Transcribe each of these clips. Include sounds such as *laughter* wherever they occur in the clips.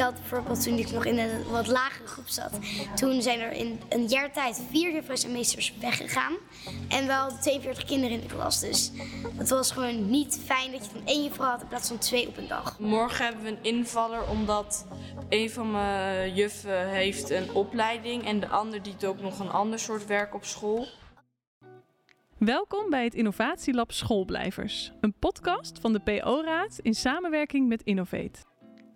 had bijvoorbeeld toen ik nog in een wat lagere groep zat, toen zijn er in een jaar tijd vier juffers en meesters weggegaan. En we hadden 42 kinderen in de klas, dus het was gewoon niet fijn dat je dan één juffrouw had in plaats van twee op een dag. Morgen hebben we een invaller omdat een van mijn juffen heeft een opleiding en de ander die doet ook nog een ander soort werk op school. Welkom bij het Innovatielab Schoolblijvers, een podcast van de PO-raad in samenwerking met Innovate.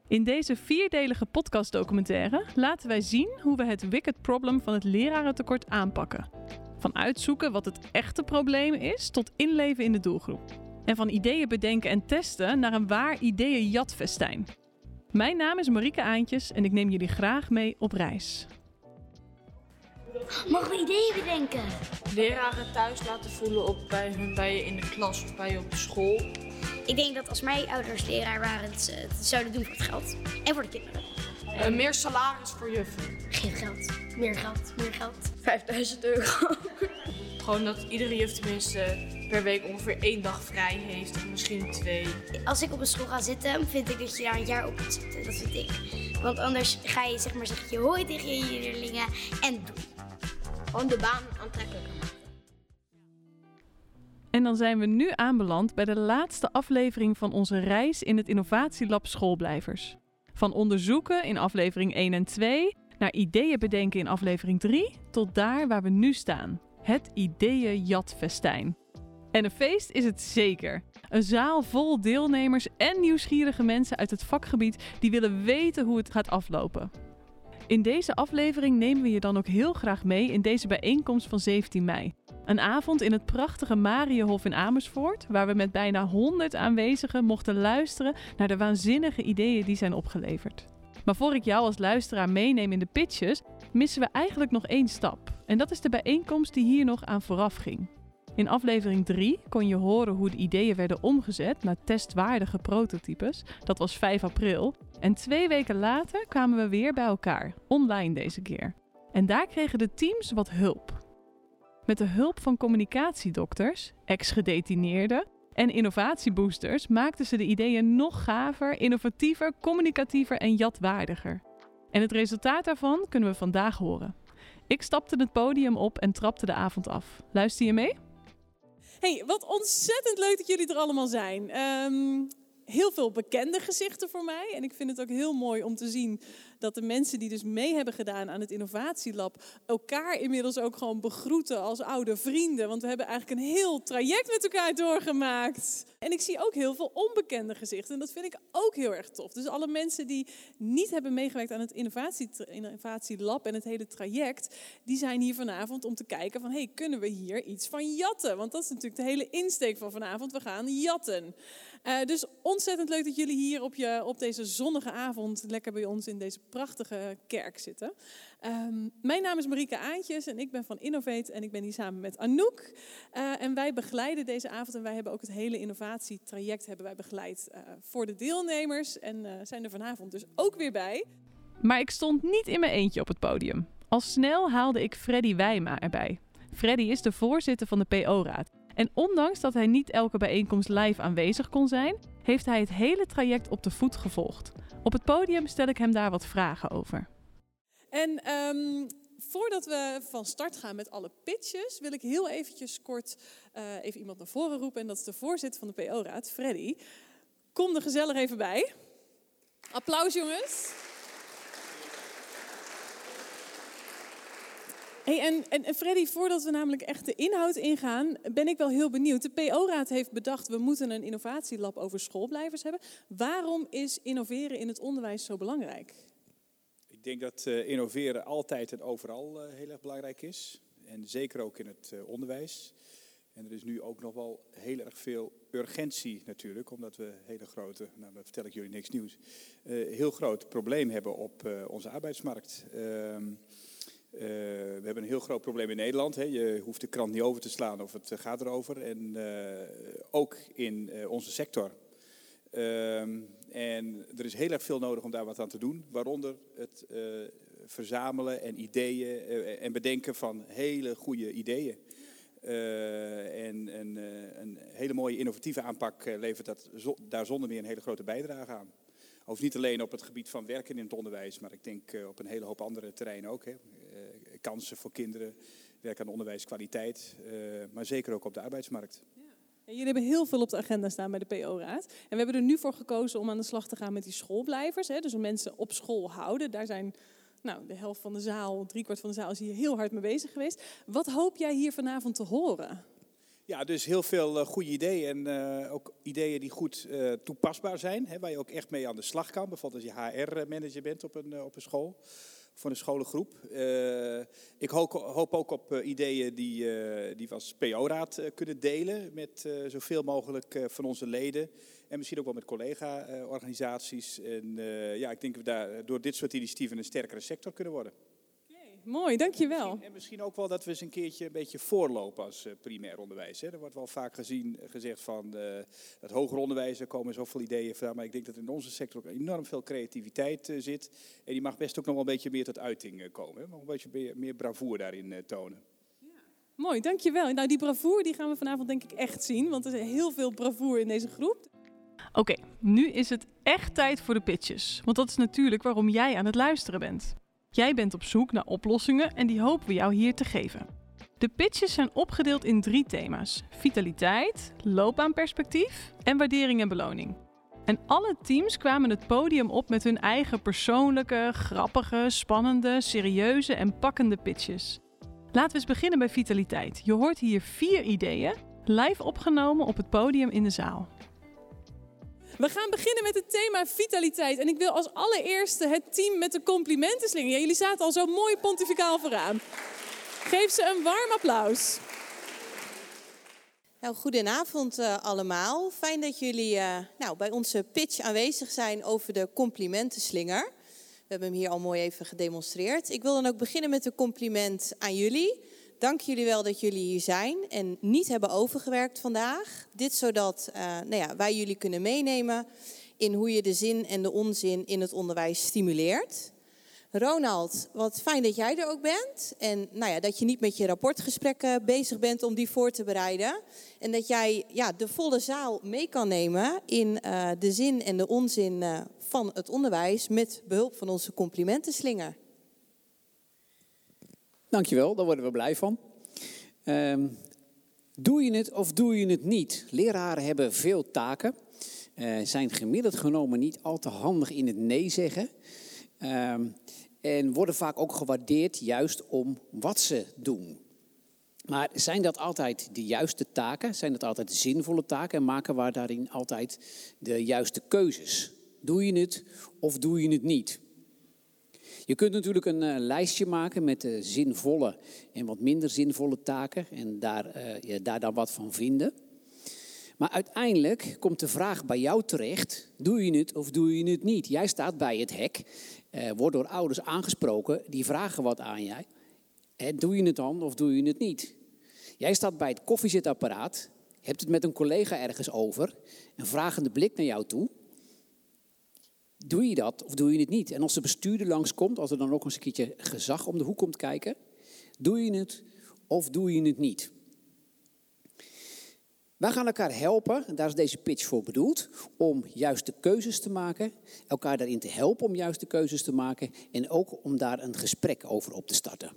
In deze vierdelige podcastdocumentaire laten wij zien hoe we het wicked problem van het lerarentekort aanpakken. Van uitzoeken wat het echte probleem is tot inleven in de doelgroep. En van ideeën bedenken en testen naar een waar ideeën-jatfestijn. Mijn naam is Marieke Aantjes en ik neem jullie graag mee op reis. Mogen we ideeën bedenken? Leraren thuis laten voelen op bij hun bij je in de klas of bij je op school. Ik denk dat als mijn ouders leraar waren, dat ze het zouden doen voor het geld. En voor de kinderen. Eh, meer salaris voor juffen. Geen geld. Meer geld. Meer geld. 5000 euro. Gewoon dat iedere juf tenminste per week ongeveer één dag vrij heeft, of misschien twee. Als ik op een school ga zitten, vind ik dat je daar een jaar op moet zitten. Dat vind ik. Want anders ga je zeg maar zeg je hoi tegen je leerlingen en doen. Gewoon de baan aantrekkelijker maken. En dan zijn we nu aanbeland bij de laatste aflevering van onze reis in het Innovatielab Schoolblijvers. Van onderzoeken in aflevering 1 en 2 naar ideeën bedenken in aflevering 3 tot daar waar we nu staan. Het ideeën-jatfestijn. En een feest is het zeker. Een zaal vol deelnemers en nieuwsgierige mensen uit het vakgebied die willen weten hoe het gaat aflopen. In deze aflevering nemen we je dan ook heel graag mee in deze bijeenkomst van 17 mei. Een avond in het prachtige Marienhof in Amersfoort, waar we met bijna 100 aanwezigen mochten luisteren naar de waanzinnige ideeën die zijn opgeleverd. Maar voor ik jou als luisteraar meeneem in de pitches, missen we eigenlijk nog één stap. En dat is de bijeenkomst die hier nog aan vooraf ging. In aflevering 3 kon je horen hoe de ideeën werden omgezet naar testwaardige prototypes. Dat was 5 april. En twee weken later kwamen we weer bij elkaar, online deze keer. En daar kregen de teams wat hulp. Met de hulp van communicatiedokters, ex-gedetineerden en innovatieboosters maakten ze de ideeën nog gaver, innovatiever, communicatiever en jatwaardiger. En het resultaat daarvan kunnen we vandaag horen. Ik stapte het podium op en trapte de avond af. Luister je mee? Hey, wat ontzettend leuk dat jullie er allemaal zijn. Ehm, heel veel bekende gezichten voor mij. En ik vind het ook heel mooi om te zien dat de mensen die dus mee hebben gedaan aan het innovatielab elkaar inmiddels ook gewoon begroeten als oude vrienden. Want we hebben eigenlijk een heel traject met elkaar doorgemaakt. En ik zie ook heel veel onbekende gezichten. En dat vind ik ook heel erg tof. Dus alle mensen die niet hebben meegewerkt aan het innovatie, innovatielab en het hele traject, die zijn hier vanavond om te kijken van, hey, kunnen we hier iets van jatten? Want dat is natuurlijk de hele insteek van vanavond. We gaan jatten. Uh, dus ontzettend leuk dat jullie hier op, je, op deze zonnige avond lekker bij ons in deze prachtige kerk zitten. Um, mijn naam is Marieke Aantjes en ik ben van Innovate en ik ben hier samen met Anouk. Uh, en wij begeleiden deze avond en wij hebben ook het hele innovatietraject hebben wij begeleid voor de deelnemers en zijn er vanavond dus ook weer bij. Maar ik stond niet in mijn eentje op het podium. Al snel haalde ik Freddy Wijma erbij. Freddy is de voorzitter van de PO-raad en ondanks dat hij niet elke bijeenkomst live aanwezig kon zijn, heeft hij het hele traject op de voet gevolgd. Op het podium stel ik hem daar wat vragen over. En um, voordat we van start gaan met alle pitches, wil ik heel eventjes kort uh, even iemand naar voren roepen. En dat is de voorzitter van de PO-raad, Freddy. Kom er gezellig even bij. Applaus jongens. Hey, en, en, Freddy, voordat we namelijk echt de inhoud ingaan, ben ik wel heel benieuwd. De PO-raad heeft bedacht, we moeten een innovatielab over schoolblijvers hebben. Waarom is innoveren in het onderwijs zo belangrijk? Ik denk dat uh, innoveren altijd en overal uh, heel erg belangrijk is. En zeker ook in het uh, onderwijs. En er is nu ook nog wel heel erg veel urgentie natuurlijk, omdat we hele grote, nou vertel ik jullie niks nieuws, heel groot probleem hebben op onze arbeidsmarkt. Uh, we hebben een heel groot probleem in Nederland. Hè. Je hoeft de krant niet over te slaan of het gaat erover. En uh, ook in onze sector. Ehm, en er is heel erg veel nodig om daar wat aan te doen. Waaronder het verzamelen en ideeën en bedenken van hele goede ideeën. en en een hele mooie innovatieve aanpak levert dat daar zonder meer een hele grote bijdrage aan. Of niet alleen op het gebied van werken in het onderwijs, maar ik denk op een hele hoop andere terreinen ook. Hè. kansen voor kinderen, werk aan onderwijskwaliteit, maar zeker ook op de arbeidsmarkt. Jullie hebben heel veel op de agenda staan bij de PO-raad. En we hebben er nu voor gekozen om aan de slag te gaan met die schoolblijvers. Hè? Dus om mensen op school houden. Daar zijn nou, de helft van de zaal, driekwart van de zaal is hier heel hard mee bezig geweest. Wat hoop jij hier vanavond te horen? Ja, dus heel veel uh, goede ideeën en uh, ook ideeën die goed uh, toepasbaar zijn. Hè, waar je ook echt mee aan de slag kan. Bijvoorbeeld als je HR-manager bent op een, op een school voor een scholengroep. Ik hoop, ook op ideeën die, die we als PO-raad kunnen delen met zoveel mogelijk van onze leden. En misschien ook wel met collega-organisaties. en ja, ik denk dat we daar door dit soort initiatieven een sterkere sector kunnen worden. Mooi, dankjewel. En, en misschien ook wel dat we eens een keertje een beetje voorlopen als uh, primair onderwijs. Hè. Er wordt wel vaak gezien, gezegd van uh, het hoger onderwijs, er komen zoveel ideeën van. Maar ik denk dat in onze sector ook enorm veel creativiteit uh, zit. En die mag best ook nog wel een beetje meer tot uiting komen. Hè. Nog een beetje meer, meer bravoer daarin tonen. Ja. Mooi, dankjewel. Nou, die bravoer die gaan we vanavond denk ik echt zien. Want er is heel veel bravoer in deze groep. Oké, okay, nu is het echt tijd voor de pitches. Want dat is natuurlijk waarom jij aan het luisteren bent. Jij bent op zoek naar oplossingen en die hopen we jou hier te geven. De pitches zijn opgedeeld in drie thema's: vitaliteit, loopbaanperspectief en waardering en beloning. En alle teams kwamen het podium op met hun eigen persoonlijke, grappige, spannende, serieuze en pakkende pitches. Laten we eens beginnen bij vitaliteit. Je hoort hier vier ideeën, live opgenomen op het podium in de zaal. We gaan beginnen met het thema vitaliteit. En ik wil als allereerste het team met de complimenten slingen. Jullie zaten al zo mooi pontificaal vooraan. Geef ze een warm applaus. Nou, goedenavond uh, allemaal. Fijn dat jullie uh, nou, bij onze pitch aanwezig zijn over de complimentenslinger. We hebben hem hier al mooi even gedemonstreerd. Ik wil dan ook beginnen met een compliment aan jullie. Dank jullie wel dat jullie hier zijn en niet hebben overgewerkt vandaag. Dit zodat uh, nou ja, wij jullie kunnen meenemen in hoe je de zin en de onzin in het onderwijs stimuleert. Ronald, wat fijn dat jij er ook bent. En nou ja, dat je niet met je rapportgesprekken bezig bent om die voor te bereiden. En dat jij ja, de volle zaal mee kan nemen in uh, de zin en de onzin uh, van het onderwijs met behulp van onze complimentenslinger. Dankjewel, daar worden we blij van. Um, doe je het of doe je het niet? Leraren hebben veel taken, uh, zijn gemiddeld genomen niet al te handig in het nee zeggen. Um, en worden vaak ook gewaardeerd juist om wat ze doen. Maar zijn dat altijd de juiste taken? Zijn dat altijd zinvolle taken? En maken we daarin altijd de juiste keuzes? Doe je het of doe je het niet? Je kunt natuurlijk een uh, lijstje maken met uh, zinvolle en wat minder zinvolle taken en daar, ja, daar dan wat van vinden. Maar uiteindelijk komt de vraag bij jou terecht: doe je het of doe je het niet? Jij staat bij het hek, wordt door ouders aangesproken, die vragen wat aan jij. doe je het dan of doe je het niet? Jij staat bij het koffiezetapparaat, hebt het met een collega ergens over, een vragende blik naar jou toe. Doe je dat of doe je het niet? En als de bestuurder langskomt, als er dan ook eens een keertje gezag om de hoek komt kijken, doe je het of doe je het niet? Wij gaan elkaar helpen, en daar is deze pitch voor bedoeld, om juiste keuzes te maken, elkaar daarin te helpen om juiste keuzes te maken en ook om daar een gesprek over op te starten.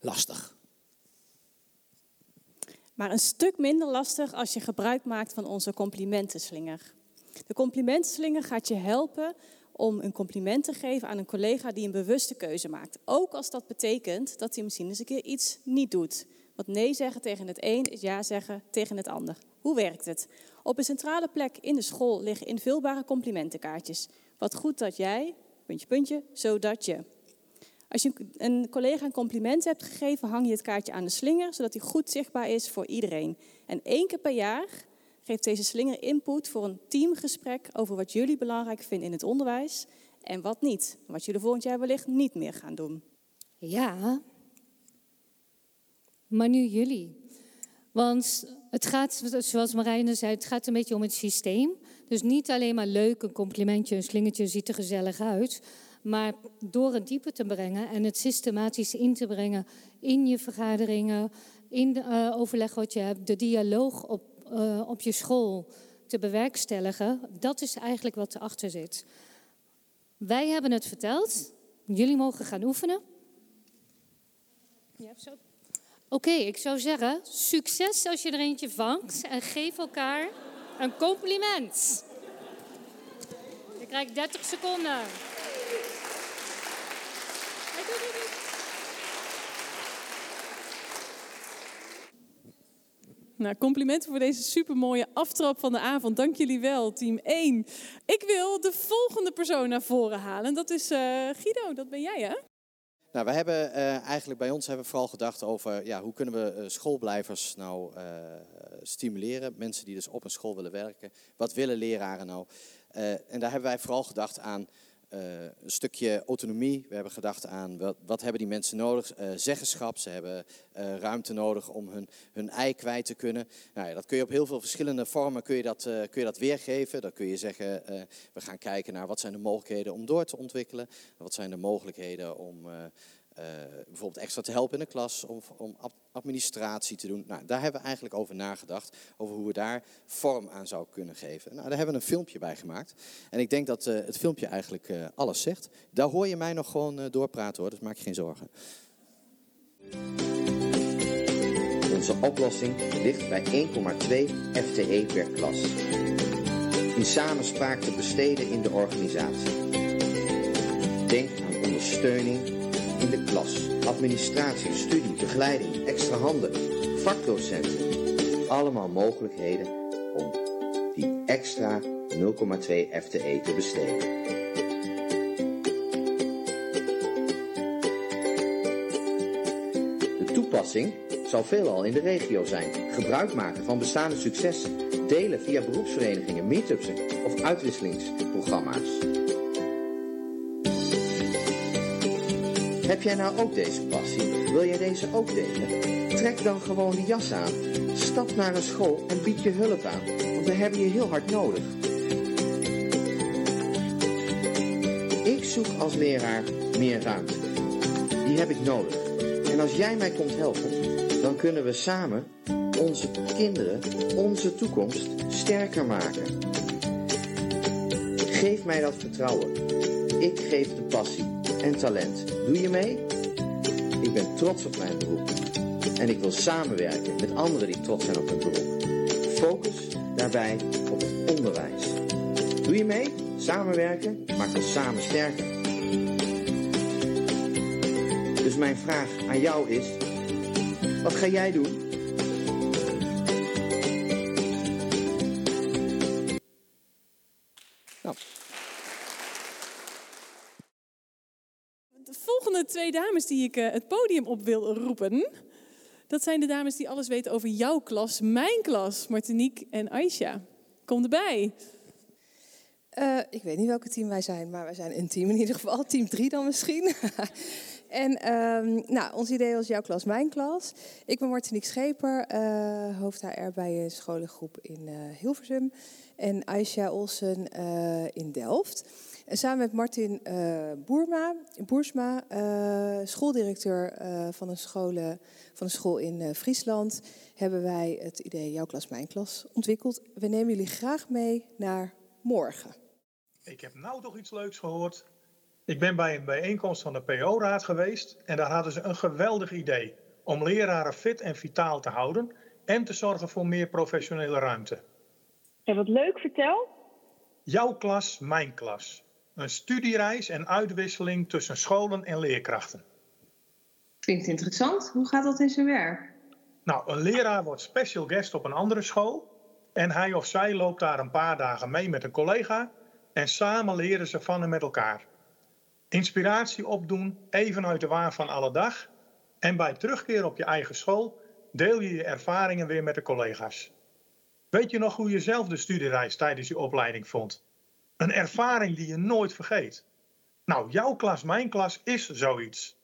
Lastig. Maar een stuk minder lastig als je gebruik maakt van onze complimentenslinger. De complimentenslinger gaat je helpen om een compliment te geven aan een collega die een bewuste keuze maakt. Ook als dat betekent dat hij misschien eens een keer iets niet doet. Want nee zeggen tegen het een is ja zeggen tegen het ander. Hoe werkt het? Op een centrale plek in de school liggen invulbare complimentenkaartjes. Wat goed dat jij, puntje, puntje, zodat je. Als je een collega een compliment hebt gegeven, hang je het kaartje aan de slinger, zodat hij goed zichtbaar is voor iedereen. En één keer per jaar geeft deze slinger input voor een teamgesprek over wat jullie belangrijk vinden in het onderwijs en wat niet. Wat jullie volgend jaar wellicht niet meer gaan doen. Ja, maar nu jullie. Want het gaat, zoals Marijne zei, het gaat een beetje om het systeem. Dus niet alleen maar leuk, een complimentje, een slingertje ziet er gezellig uit. Maar door het diepe te brengen en het systematisch in te brengen in je vergaderingen, in de uh, overleg wat je hebt, de dialoog op uh, op je school te bewerkstelligen. Dat is eigenlijk wat erachter zit. Wij hebben het verteld. Jullie mogen gaan oefenen. Ja, zo. Oké, ik zou zeggen, succes als je er eentje vangt en geef elkaar een compliment. Je krijgt 30 seconden. Nou, complimenten voor deze supermooie aftrap van de avond. Dank jullie wel, team 1. Ik wil de volgende persoon naar voren halen. Dat is uh, Guido, dat ben jij hè? Nou, we hebben uh, eigenlijk bij ons hebben we vooral gedacht over ja, hoe kunnen we uh, schoolblijvers nou stimuleren. Mensen die dus op een school willen werken. Wat willen leraren nou? en daar hebben wij vooral gedacht aan een stukje autonomie. We hebben gedacht aan wat, hebben die mensen nodig? Uh, zeggenschap. Ze hebben uh, ruimte nodig om hun, hun ei kwijt te kunnen. Nou ja, dat kun je op heel veel verschillende vormen kun je dat, kun je dat weergeven. Dan kun je zeggen, we gaan kijken naar wat zijn de mogelijkheden om door te ontwikkelen. Wat zijn de mogelijkheden om uh, bijvoorbeeld extra te helpen in de klas, om, om administratie te doen. Nou, daar hebben we eigenlijk over nagedacht, over hoe we daar vorm aan zouden kunnen geven. Nou, daar hebben we een filmpje bij gemaakt. En ik denk dat uh, het filmpje eigenlijk uh, alles zegt. Daar hoor je mij nog gewoon doorpraten hoor, dus maak je geen zorgen. Onze oplossing ligt bij 1,2 FTE per klas. In samenspraak te besteden in de organisatie. Denk aan ondersteuning in de klas. Administratie, studie, begeleiding, extra handen, vakdocenten. Allemaal mogelijkheden om die extra 0,2 FTE te besteden. De toepassing zal veelal in de regio zijn. Gebruik maken van bestaande successen. Delen via beroepsverenigingen, meetups of uitwisselingsprogramma's. Heb jij nou ook deze passie? Wil jij deze ook delen? Trek dan gewoon de jas aan. Stap naar een school en bied je hulp aan. Want we hebben je heel hard nodig. Ik zoek als leraar meer ruimte. Die heb ik nodig. En als jij mij komt helpen, dan kunnen we samen onze kinderen, onze toekomst sterker maken. Geef mij dat vertrouwen. Ik geef de passie en talent. Doe je mee? Ik ben trots op mijn beroep. En ik wil samenwerken met anderen die trots zijn op hun beroep. Focus daarbij op het onderwijs. Doe je mee? Samenwerken maakt ons samen sterker. Dus mijn vraag aan jou is: wat ga jij doen? Twee dames die ik uh, het podium op wil roepen. Dat zijn de dames die alles weten over jouw klas, mijn klas, Martinique en Aisha. Kom erbij. Uh, ik weet niet welke team wij zijn, maar wij zijn een team in ieder geval. Team 3 dan misschien. *laughs* en um, nou, ons idee was jouw klas, mijn klas. Ik ben Martinique Scheper, uh, hoofd HR bij een scholengroep in Hilversum. En Aisha Olsen in Delft. En samen met Martin uh, Boerma, Boersma, uh, schooldirecteur uh, van, een scholen, van een school in Friesland, hebben wij het idee Jouw Klas, Mijn Klas ontwikkeld. We nemen jullie graag mee naar morgen. Ik heb nou toch iets leuks gehoord. Ik ben bij een bijeenkomst van de PO-raad geweest en daar hadden ze een geweldig idee om leraren fit en vitaal te houden en te zorgen voor meer professionele ruimte. En wat leuk, vertel. Jouw klas, mijn klas. Een studiereis en uitwisseling tussen scholen en leerkrachten. Klinkt interessant. Hoe gaat dat in zijn werk? Nou, een leraar wordt special guest op een andere school. En hij of zij loopt daar een paar dagen mee met een collega. En samen leren ze van en met elkaar. Inspiratie opdoen, even uit de waan van alle dag. En bij terugkeer op je eigen school deel je je ervaringen weer met de collega's. Weet je nog hoe je zelf de studiereis tijdens je opleiding vond? Een ervaring die je nooit vergeet. Nou, jouw klas, mijn klas is zoiets.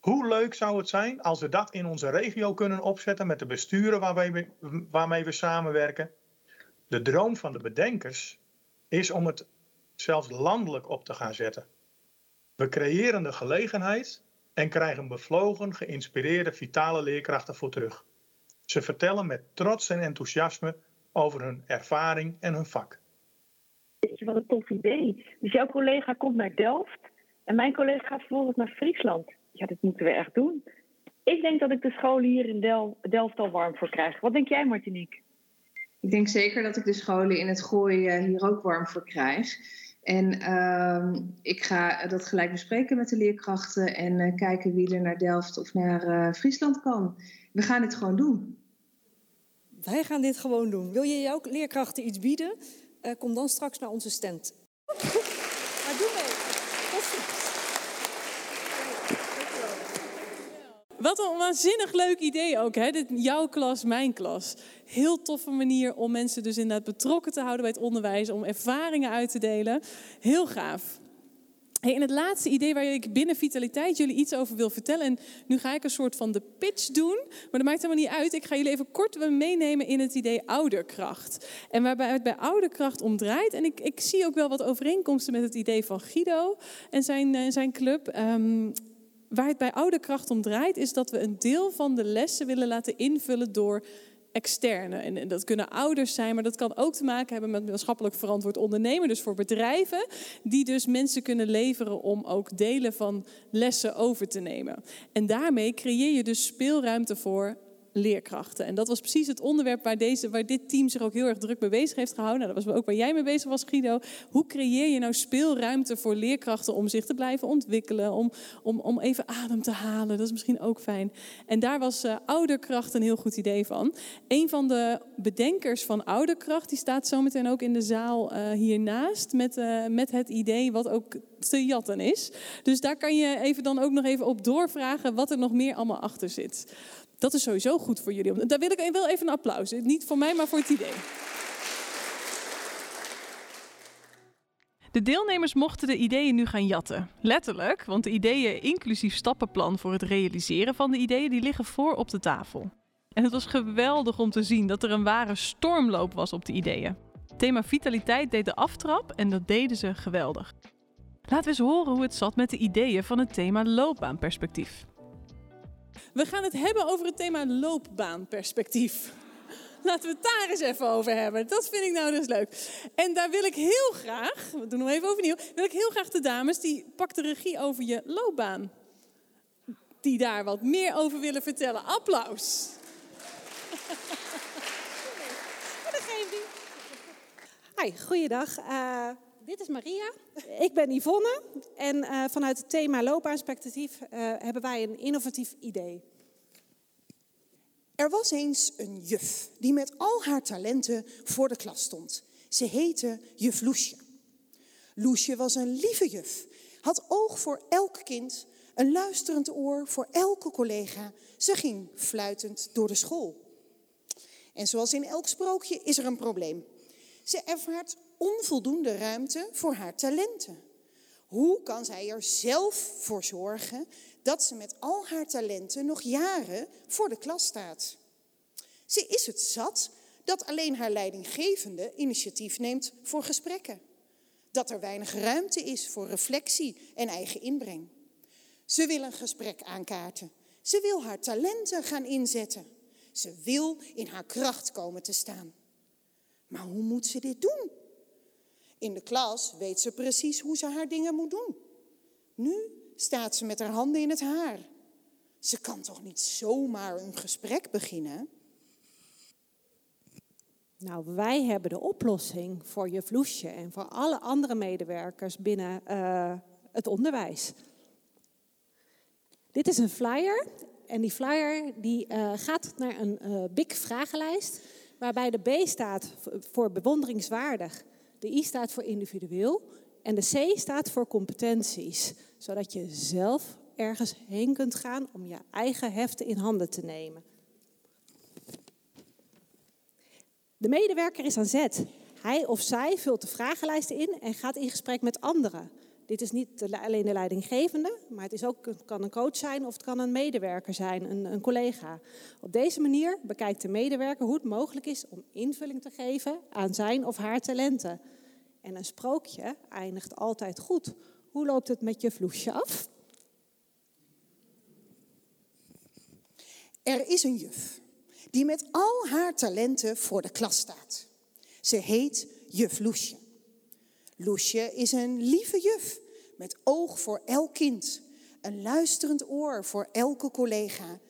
Hoe leuk zou het zijn als we dat in onze regio kunnen opzetten met de besturen waarmee we, waarmee we samenwerken? De droom van de bedenkers is om het zelfs landelijk op te gaan zetten. We creëren de gelegenheid en krijgen bevlogen, geïnspireerde, vitale leerkrachten voor terug. Ze vertellen met trots en enthousiasme over hun ervaring en hun vak. Weet je, wat een tof idee. Dus jouw collega komt naar Delft en mijn collega gaat vervolgens naar Friesland. Ja, dat moeten we echt doen. Ik denk dat ik de scholen hier in Del Delft al warm voor krijg. Wat denk jij, Martinique? Ik denk zeker dat ik de scholen in het gooi uh, hier ook warm voor krijg. En uh, ik ga dat gelijk bespreken met de leerkrachten en uh, kijken wie er naar Delft of naar uh, Friesland kan. We gaan dit gewoon doen. Wij gaan dit gewoon doen. Wil je jouw leerkrachten iets bieden? Kom dan straks naar onze stand. *laughs* Wat een waanzinnig leuk idee ook, hè? Dit, jouw klas, mijn klas. Heel toffe manier om mensen dus inderdaad betrokken te houden bij het onderwijs, om ervaringen uit te delen. Heel gaaf. Hey, en het laatste idee waar ik binnen Vitaliteit jullie iets over wil vertellen. En nu ga ik een soort van de pitch doen. Maar dat maakt helemaal niet uit. Ik ga jullie even kort meenemen in het idee ouderkracht. En waarbij het bij ouderkracht om draait. En ik, ik zie ook wel wat overeenkomsten met het idee van Guido en zijn, uh, zijn club. Um, waar het bij ouderkracht om draait, is dat we een deel van de lessen willen laten invullen door externe. En dat kunnen ouders zijn, maar dat kan ook te maken hebben met maatschappelijk verantwoord ondernemen. Dus voor bedrijven die dus mensen kunnen leveren om ook delen van lessen over te nemen. En daarmee creëer je dus speelruimte voor leerkrachten. En dat was precies het onderwerp waar, deze, waar dit team zich ook heel erg druk mee bezig heeft gehouden. Nou, dat was ook waar jij mee bezig was, Guido. Hoe creëer je nou speelruimte voor leerkrachten om zich te blijven ontwikkelen, om, om, om even adem te halen? Dat is misschien ook fijn. En daar was uh, Ouderkracht een heel goed idee van. Een van de bedenkers van Ouderkracht, die staat zometeen ook in de zaal uh, hiernaast met, uh, met het idee wat ook te jatten is. Dus daar kan je even dan ook nog even op doorvragen wat er nog meer allemaal achter zit. Dat is sowieso goed voor jullie. Daar wil ik wel even een applaus. Niet voor mij, maar voor het idee. De deelnemers mochten de ideeën nu gaan jatten. Letterlijk, want de ideeën inclusief stappenplan voor het realiseren van de ideeën, die liggen voor op de tafel. En het was geweldig om te zien dat er een ware stormloop was op de ideeën. Thema vitaliteit deed de aftrap en dat deden ze geweldig. Laten we eens horen hoe het zat met de ideeën van het thema loopbaanperspectief. We gaan het hebben over het thema loopbaanperspectief. *laughs* Laten we het daar eens even over hebben. Dat vind ik nou dus leuk. En daar wil ik heel graag, we doen hem even overnieuw, wil ik heel graag de dames die pak de regie over je loopbaan. Die daar wat meer over willen vertellen. Applaus. *laughs* Hi, goeiedag. Uh, dit is Maria. Ik ben Yvonne. En uh, vanuit het thema loopbaanperspectief uh, hebben wij een innovatief idee. Er was eens een juf die met al haar talenten voor de klas stond. Ze heette juf Loesje. Loesje was een lieve juf, had oog voor elk kind, een luisterend oor voor elke collega. Ze ging fluitend door de school. En zoals in elk sprookje is er een probleem. Ze ervaart onvoldoende ruimte voor haar talenten. Hoe kan zij er zelf voor zorgen dat ze met al haar talenten nog jaren voor de klas staat? Ze is het zat dat alleen haar leidinggevende initiatief neemt voor gesprekken. Dat er weinig ruimte is voor reflectie en eigen inbreng. Ze wil een gesprek aankaarten. Ze wil haar talenten gaan inzetten. Ze wil in haar kracht komen te staan. Maar hoe moet ze dit doen? In de klas weet ze precies hoe ze haar dingen moet doen. Nu staat ze met haar handen in het haar. Ze kan toch niet zomaar een gesprek beginnen? Nou, wij hebben de oplossing voor je vloesje en voor alle andere medewerkers binnen uh, het onderwijs. Dit is een flyer en die flyer die, uh, gaat naar een uh, big vragenlijst waarbij de B staat voor bewonderingswaardig, de I staat voor individueel en de C staat voor competenties, zodat je zelf ergens heen kunt gaan om je eigen heften in handen te nemen. De medewerker is aan zet. Hij of zij vult de vragenlijsten in en gaat in gesprek met anderen. Dit is niet alleen de leidinggevende, maar het is ook, kan een coach zijn of het kan een medewerker zijn, een, een collega. Op deze manier bekijkt de medewerker hoe het mogelijk is om invulling te geven aan zijn of haar talenten. En een sprookje eindigt altijd goed. Hoe loopt het met je vloesje af? Er is een juf die met al haar talenten voor de klas staat. Ze heet juf Loesje. Loesje is een lieve juf met oog voor elk kind, een luisterend oor voor elke collega.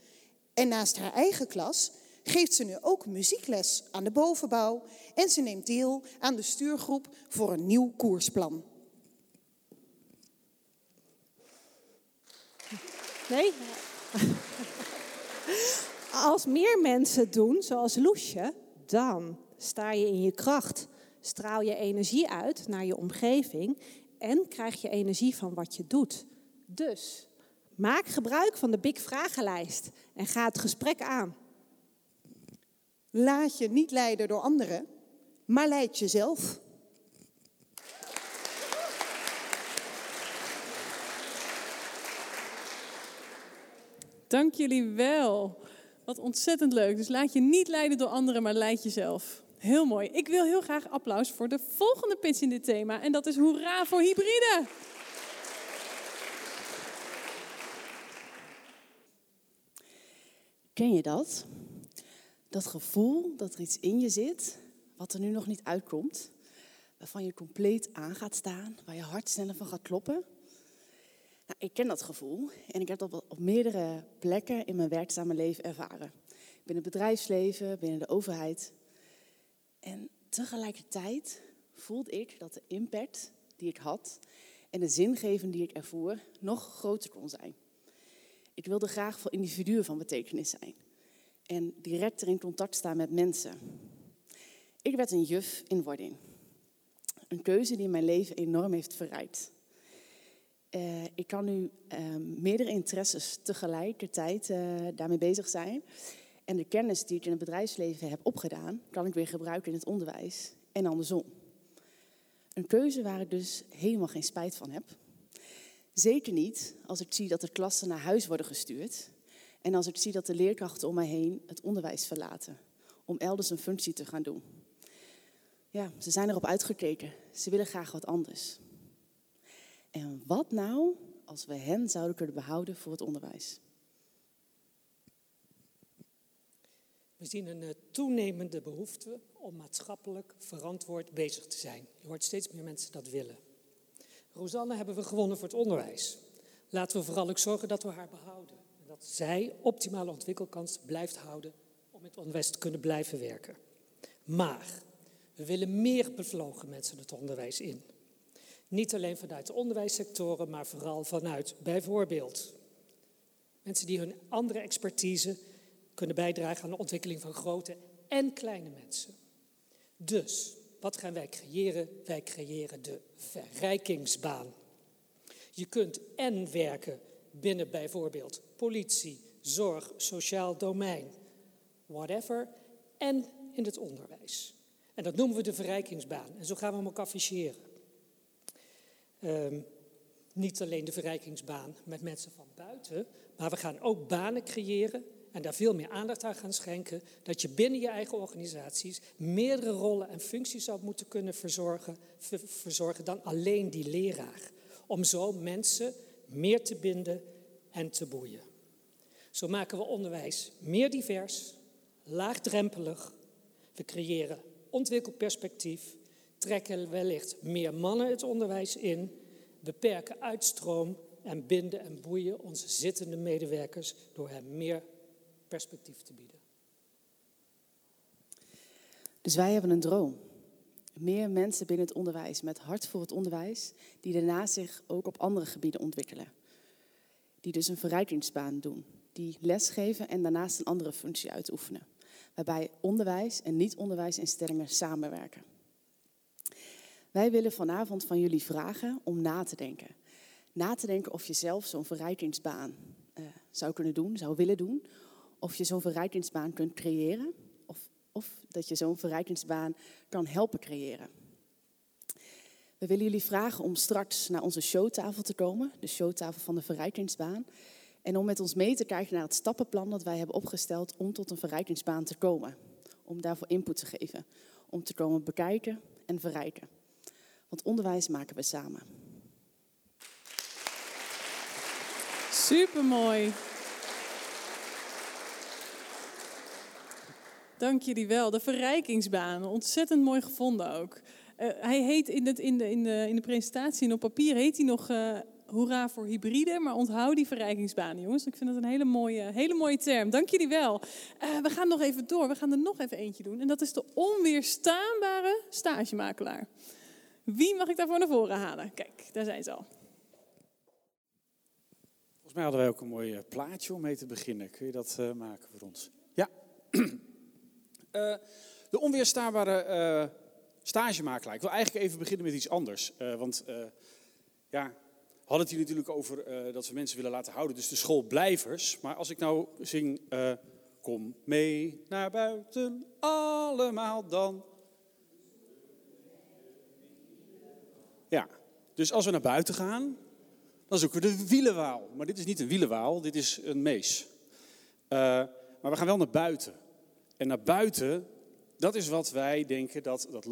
En naast haar eigen klas geeft ze nu ook muziekles aan de bovenbouw en ze neemt deel aan de stuurgroep voor een nieuw koersplan. Nee? Als meer mensen doen, zoals Loesje, dan sta je in je kracht. Straal je energie uit naar je omgeving en krijg je energie van wat je doet. Dus maak gebruik van de Big Vragenlijst en ga het gesprek aan. Laat je niet leiden door anderen, maar leid jezelf. Dank jullie wel. Wat ontzettend leuk. Dus laat je niet leiden door anderen, maar leid jezelf. Heel mooi. Ik wil heel graag applaus voor de volgende pitch in dit thema. En dat is hoera voor hybride. Ken je dat? Dat gevoel dat er iets in je zit, wat er nu nog niet uitkomt, waarvan je compleet aan gaat staan, waar je hart sneller van gaat kloppen. Nou, ik ken dat gevoel en ik heb dat op meerdere plekken in mijn werkzame leven ervaren. Binnen het bedrijfsleven, binnen de overheid. En tegelijkertijd voelde ik dat de impact die ik had en de zingeving die ik ervoer nog groter kon zijn. Ik wilde graag voor individuen van betekenis zijn en directer in contact staan met mensen. Ik werd een juf in wording. Een keuze die mijn leven enorm heeft verrijkt. Uh, ik kan nu uh, meerdere interesses tegelijkertijd uh, daarmee bezig zijn. En de kennis die ik in het bedrijfsleven heb opgedaan, kan ik weer gebruiken in het onderwijs en andersom. Een keuze waar ik dus helemaal geen spijt van heb. Zeker niet als ik zie dat de klassen naar huis worden gestuurd en als ik zie dat de leerkrachten om mij heen het onderwijs verlaten om elders een functie te gaan doen. Ja, ze zijn erop uitgekeken. Ze willen graag wat anders. En wat nou als we hen zouden kunnen behouden voor het onderwijs? We zien een uh, toenemende behoefte om maatschappelijk verantwoord bezig te zijn. Je hoort steeds meer mensen dat willen. Rosanne hebben we gewonnen voor het onderwijs. Laten we vooral ook zorgen dat we haar behouden. En dat zij optimale ontwikkelkans blijft houden om in het onderwijs te kunnen blijven werken. Maar we willen meer bevlogen mensen het onderwijs in. Niet alleen vanuit de onderwijssectoren, maar vooral vanuit bijvoorbeeld mensen die hun andere expertise kunnen bijdragen aan de ontwikkeling van grote en kleine mensen. Dus, wat gaan wij creëren? Wij creëren de verrijkingsbaan. Je kunt en werken binnen bijvoorbeeld politie, zorg, sociaal domein, whatever, en in het onderwijs. En dat noemen we de verrijkingsbaan. En zo gaan we hem ook afficheren. Um, niet alleen de verrijkingsbaan met mensen van buiten, maar we gaan ook banen creëren en daar veel meer aandacht aan gaan schenken, dat je binnen je eigen organisaties meerdere rollen en functies zou moeten kunnen verzorgen, verzorgen dan alleen die leraar. Om zo mensen meer te binden en te boeien. Zo maken we onderwijs meer divers, laagdrempelig. We creëren ontwikkelperspectief, trekken wellicht meer mannen het onderwijs in, beperken uitstroom en binden en boeien onze zittende medewerkers door hen meer perspectief te bieden. Dus wij hebben een droom. Meer mensen binnen het onderwijs met hart voor het onderwijs, die daarna zich ook op andere gebieden ontwikkelen. Die dus een verrijkingsbaan doen, die lesgeven en daarnaast een andere functie uitoefenen. Waarbij onderwijs en niet-onderwijsinstellingen samenwerken. Wij willen vanavond van jullie vragen om na te denken. Na te denken of je zelf zo'n verrijkingsbaan uh, zou kunnen doen, zou willen doen of je zo'n verrijkingsbaan kunt creëren. Of, of dat je zo'n verrijkingsbaan kan helpen creëren. We willen jullie vragen om straks naar onze showtafel te komen, de showtafel van de verrijkingsbaan. En om met ons mee te kijken naar het stappenplan dat wij hebben opgesteld om tot een verrijkingsbaan te komen. Om daarvoor input te geven. Om te komen bekijken en verrijken. Want onderwijs maken we samen. Supermooi. Dank jullie wel. De verrijkingsbaan, ontzettend mooi gevonden ook. Uh, hij heet in, het, in, de, in, de, in de presentatie en op papier heet hij nog uh, Hoera voor hybride, maar onthoud die verrijkingsbaan, jongens. Ik vind dat een hele mooie, hele mooie term. Dank jullie wel. Uh, we gaan nog even door. We gaan er nog even eentje doen. En dat is de onweerstaanbare stagemakelaar. Wie mag ik daarvoor naar voren halen? Kijk, daar zijn ze al. Volgens mij hadden wij ook een mooi plaatje om mee te beginnen. Kun je dat maken voor ons? Ja. *clears throat* uh, de onweerstaanbare uh, stagemakelaar. Ik wil eigenlijk even beginnen met iets anders. want ja, hadden het hier natuurlijk over dat we mensen willen laten houden, dus de schoolblijvers. Maar als ik nou zing, kom mee naar buiten, allemaal dan. Ja, dus als we naar buiten gaan, dan zoeken we de wielenwaal. Maar dit is niet een wielenwaal, dit is een mees. Maar we gaan wel naar buiten. En naar buiten, dat is wat wij denken dat dat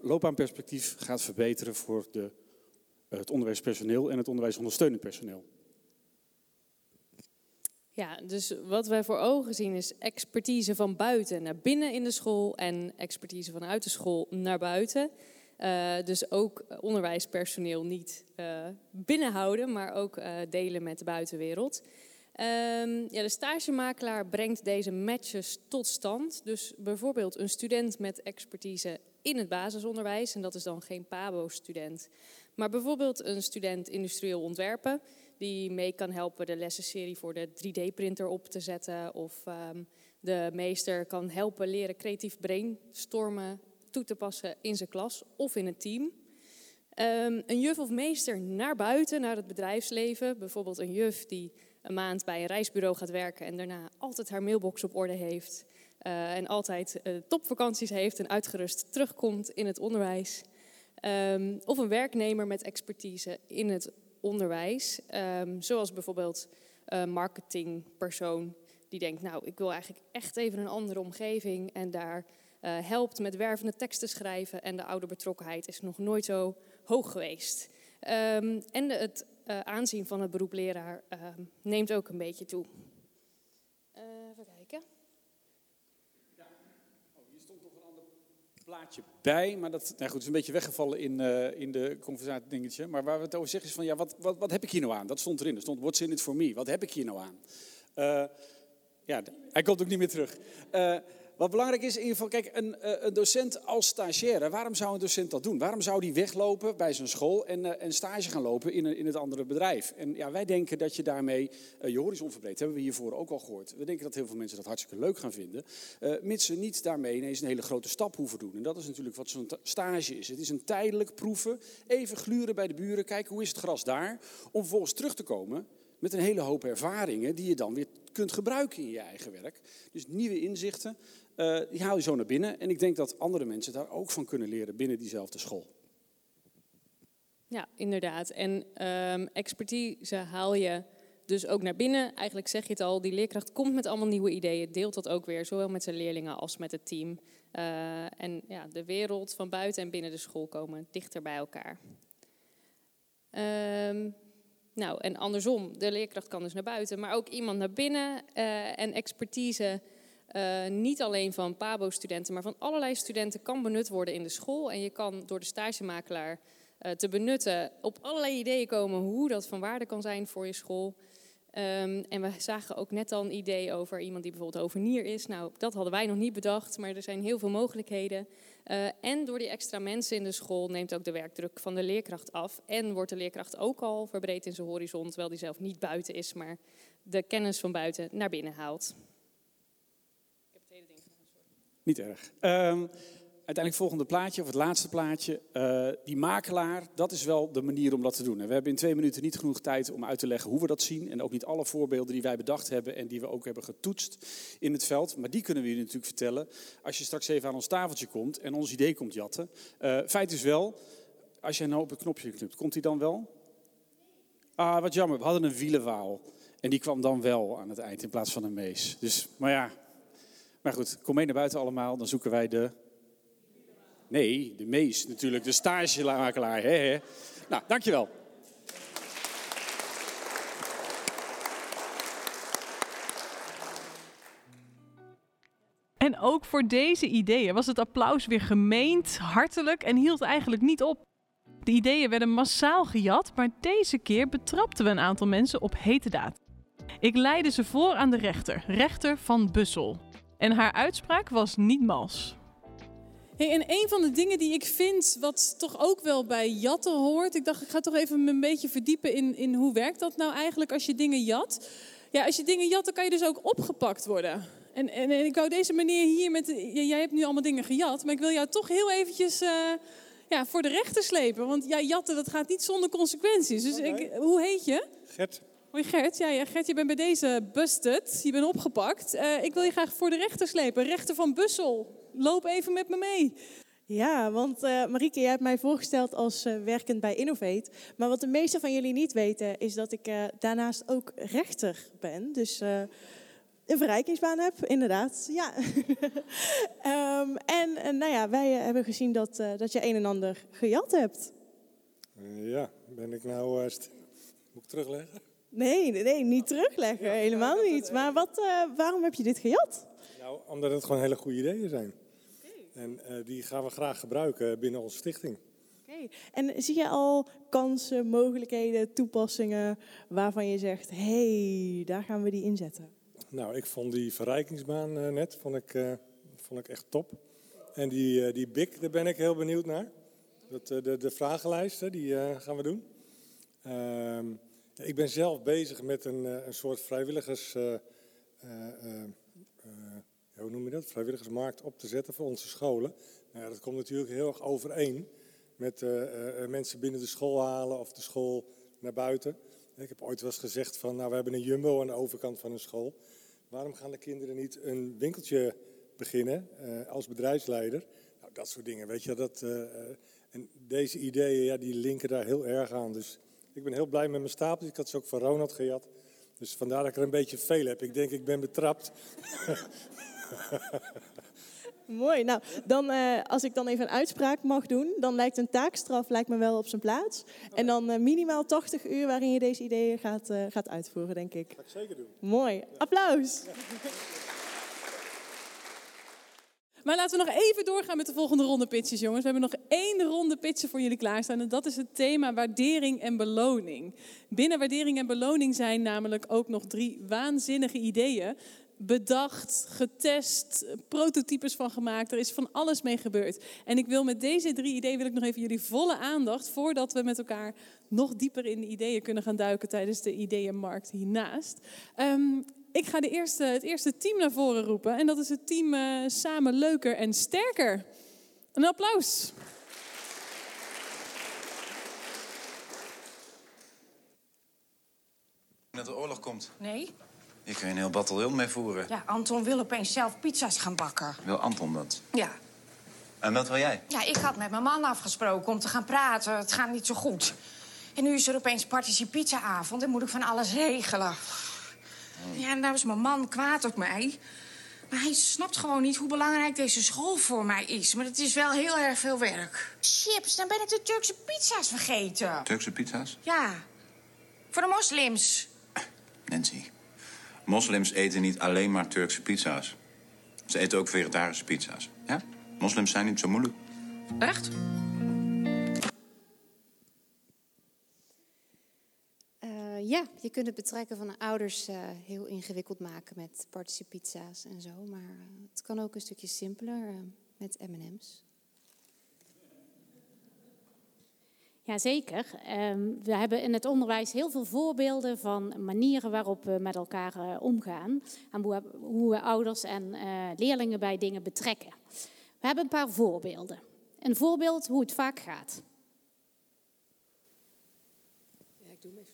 loopbaanperspectief gaat verbeteren voor de het onderwijspersoneel en het onderwijsondersteunend personeel. Ja, dus wat wij voor ogen zien is expertise van buiten naar binnen in de school en expertise vanuit de school naar buiten. Uh, dus ook onderwijspersoneel niet uh, binnenhouden, maar ook delen met de buitenwereld. Um, ja, de stagemakelaar brengt deze matches tot stand. Dus bijvoorbeeld een student met expertise in het basisonderwijs, en dat is dan geen PABO-student, maar bijvoorbeeld een student industrieel ontwerpen, die mee kan helpen de lessenserie voor de 3D-printer op te zetten. Of um, de meester kan helpen leren creatief brainstormen toe te passen in zijn klas of in een team. Um, een juf of meester naar buiten, naar het bedrijfsleven. Bijvoorbeeld een juf die een maand bij een reisbureau gaat werken en daarna altijd haar mailbox op orde heeft. Uh, en altijd uh, topvakanties heeft en uitgerust terugkomt in het onderwijs. Um, of een werknemer met expertise in het onderwijs, um, zoals bijvoorbeeld een marketingpersoon die denkt, nou, ik wil eigenlijk echt even een andere omgeving en daar helpt met wervende teksten schrijven en de ouderbetrokkenheid is nog nooit zo hoog geweest. Um, en het uh, aanzien van het beroep leraar neemt ook een beetje toe. Uh, even kijken. plaatje bij, maar dat nou goed, is een beetje weggevallen in, uh, in de conversatie dingetje. Maar waar we het over zeggen is van, ja, wat, wat, wat heb ik hier nou aan? Dat stond erin, er stond, what's in it for me? Wat heb ik hier nou aan? Ja, hij komt ook niet meer terug. Wat belangrijk is in ieder geval, kijk, een, een, docent als stagiaire, waarom zou een docent dat doen? Waarom zou die weglopen bij zijn school en, uh, stage gaan lopen in, in het andere bedrijf? En ja, wij denken dat je daarmee uh, je horizon verbreedt. Hebben we hiervoor ook al gehoord. We denken dat heel veel mensen dat hartstikke leuk gaan vinden, uh, mits ze niet daarmee ineens een hele grote stap hoeven doen. En dat is natuurlijk wat zo'n stage is. Het is een tijdelijk proeven, even gluren bij de buren, kijken hoe is het gras daar, om vervolgens terug te komen met een hele hoop ervaringen die je dan weer kunt gebruiken in je eigen werk. Dus nieuwe inzichten, uh, die haal je zo naar binnen. En ik denk dat andere mensen daar ook van kunnen leren binnen diezelfde school. Ja, inderdaad. En um, expertise haal je dus ook naar binnen. Eigenlijk zeg je het al, die leerkracht komt met allemaal nieuwe ideeën, deelt dat ook weer, zowel met zijn leerlingen als met het team. Uh, en ja, de wereld van buiten en binnen de school komen dichter bij elkaar. Um, nou, en andersom, de leerkracht kan dus naar buiten, maar ook iemand naar binnen uh, en expertise uh, niet alleen van PABO-studenten, maar van allerlei studenten kan benut worden in de school. En je kan door de stagemakelaar uh, te benutten op allerlei ideeën komen hoe dat van waarde kan zijn voor je school. Um, en we zagen ook net al een idee over iemand die bijvoorbeeld overnier is. Nou, dat hadden wij nog niet bedacht, maar er zijn heel veel mogelijkheden. Uh, en door die extra mensen in de school neemt ook de werkdruk van de leerkracht af. En wordt de leerkracht ook al verbreed in zijn horizon, terwijl die zelf niet buiten is, maar de kennis van buiten naar binnen haalt. Niet erg. Um, uiteindelijk volgende plaatje, of het laatste plaatje. Uh, die makelaar, dat is wel de manier om dat te doen. En we hebben in twee minuten niet genoeg tijd om uit te leggen hoe we dat zien. En ook niet alle voorbeelden die wij bedacht hebben en die we ook hebben getoetst in het veld. Maar die kunnen we je natuurlijk vertellen als je straks even aan ons tafeltje komt en ons idee komt jatten. Uh, feit is wel, als jij nou op het knopje knipt, komt hij dan wel? Ah, wat jammer. We hadden een wielenwaal. En die kwam dan wel aan het eind in plaats van een mees. Dus, maar ja, maar goed, kom mee naar buiten allemaal, dan zoeken wij de... Nee, de mees natuurlijk, de stagemakelaar. Hè, hè. Nou, dankjewel. En ook voor deze ideeën was het applaus weer gemeend, hartelijk en hield eigenlijk niet op. De ideeën werden massaal gejat, maar deze keer betrapten we een aantal mensen op hete daad. Ik leidde ze voor aan de rechter, rechter van Bussel. En haar uitspraak was niet mals. Hey, en een van de dingen die ik vind, wat toch ook wel bij jatten hoort. Ik dacht, ik ga toch even me een beetje verdiepen in, in hoe werkt dat nou eigenlijk als je dingen jat. Ja, als je dingen jat, dan kan je dus ook opgepakt worden. En, en, en ik wou deze meneer hier met. Jij hebt nu allemaal dingen gejat, maar ik wil jou toch heel eventjes. Uh, ja, voor de rechter slepen. Want ja, jatten, dat gaat niet zonder consequenties. Dus ik, hoe heet je? Gert. Hoi Gert, ja, ja, Gert, je bent bij deze busted. Je bent opgepakt. Uh, ik wil je graag voor de rechter slepen. Rechter van Bussel. Loop even met me mee. Ja, want uh, Marieke, jij hebt mij voorgesteld als uh, werkend bij Innovate. Maar wat de meeste van jullie niet weten, is dat ik uh, daarnaast ook rechter ben. Dus een verrijkingsbaan heb, inderdaad. Ja. um, *laughs* en, en nou ja, wij hebben gezien dat, dat je een en ander gejat hebt. ja, ben ik nou... moet ik terugleggen? Nee, nee, niet terugleggen. helemaal niet. Maar wat, waarom heb je dit gejat? Nou, omdat het gewoon hele goede ideeën zijn. En uh, die gaan we graag gebruiken binnen onze stichting. Okay. En zie je al kansen, mogelijkheden, toepassingen waarvan je zegt, hé, hey, daar gaan we die inzetten? Nou, ik vond die verrijkingsbaan uh, net vond ik, uh, vond ik echt top. En die, die BIC, daar ben ik heel benieuwd naar. Dat, de, de vragenlijsten, die gaan we doen. Ehm, ik ben zelf bezig met een, een soort vrijwilligers hoe noem je dat, vrijwilligersmarkt op te zetten voor onze scholen. Nou, dat komt natuurlijk heel erg overeen met mensen binnen de school halen of de school naar buiten. Ik heb ooit wel eens gezegd van, nou we hebben een jumbo aan de overkant van een school. Waarom gaan de kinderen niet een winkeltje beginnen als bedrijfsleider? Nou, dat soort dingen, weet je. Dat, en deze ideeën, ja, die linken daar heel erg aan. Dus ik ben heel blij met mijn stapels. Ik had ze ook van Ronald gejat. Dus vandaar dat ik er een beetje veel heb. Ik denk, ik ben betrapt. *laughs* Mooi. Nou, dan, uh, als ik dan even een uitspraak mag doen, dan lijkt een taakstraf lijkt me wel op zijn plaats. En dan uh, minimaal 80 uur waarin je deze ideeën gaat, uh, gaat uitvoeren, denk ik. Dat ga ik zeker doen. Mooi. Applaus. Ja. Maar laten we nog even doorgaan met de volgende ronde pitches, jongens. We hebben nog één ronde pitchen voor jullie klaarstaan. En dat is het thema waardering en beloning. Binnen waardering en beloning zijn namelijk ook nog drie waanzinnige ideeën bedacht, getest, prototypes van gemaakt. Er is van alles mee gebeurd. En ik wil met deze drie ideeën wil ik nog even jullie volle aandacht voordat we met elkaar nog dieper in de ideeën kunnen gaan duiken tijdens de ideeënmarkt hiernaast. Um, ik ga de eerste, het eerste team naar voren roepen en dat is het team uh, Samen Leuker en Sterker. Een applaus. Dat de oorlog komt. Nee. Je kun je een heel bataljon mee voeren. Ja, Anton wil opeens zelf pizza's gaan bakken. Wil Anton dat? Ja. En wat wil jij? Ja, ik had met mijn man afgesproken om te gaan praten. Het gaat niet zo goed. En nu is er opeens participiezavond en moet ik van alles regelen. Ja, en daar is mijn man kwaad op mij. Maar hij snapt gewoon niet hoe belangrijk deze school voor mij is. Maar het is wel heel erg veel werk. Chips, dan ben ik de Turkse pizza's vergeten. Turkse pizza's? Ja, voor de moslims. Nancy, Moslims eten niet alleen maar Turkse pizza's. Ze eten ook vegetarische pizza's. Ja? Moslims zijn niet zo moeilijk. Echt? Uh, ja, je kunt het betrekken van de ouders uh, heel ingewikkeld maken met pizza's en zo. Maar uh, het kan ook een stukje simpeler met M&M's. Jazeker. Um, we hebben in het onderwijs heel veel voorbeelden van manieren waarop we met elkaar uh, omgaan. En hoe, hoe, we ouders en uh, leerlingen bij dingen betrekken. We hebben een paar voorbeelden. Een voorbeeld hoe het vaak gaat. Ja, ik doe hem even zo. Ja,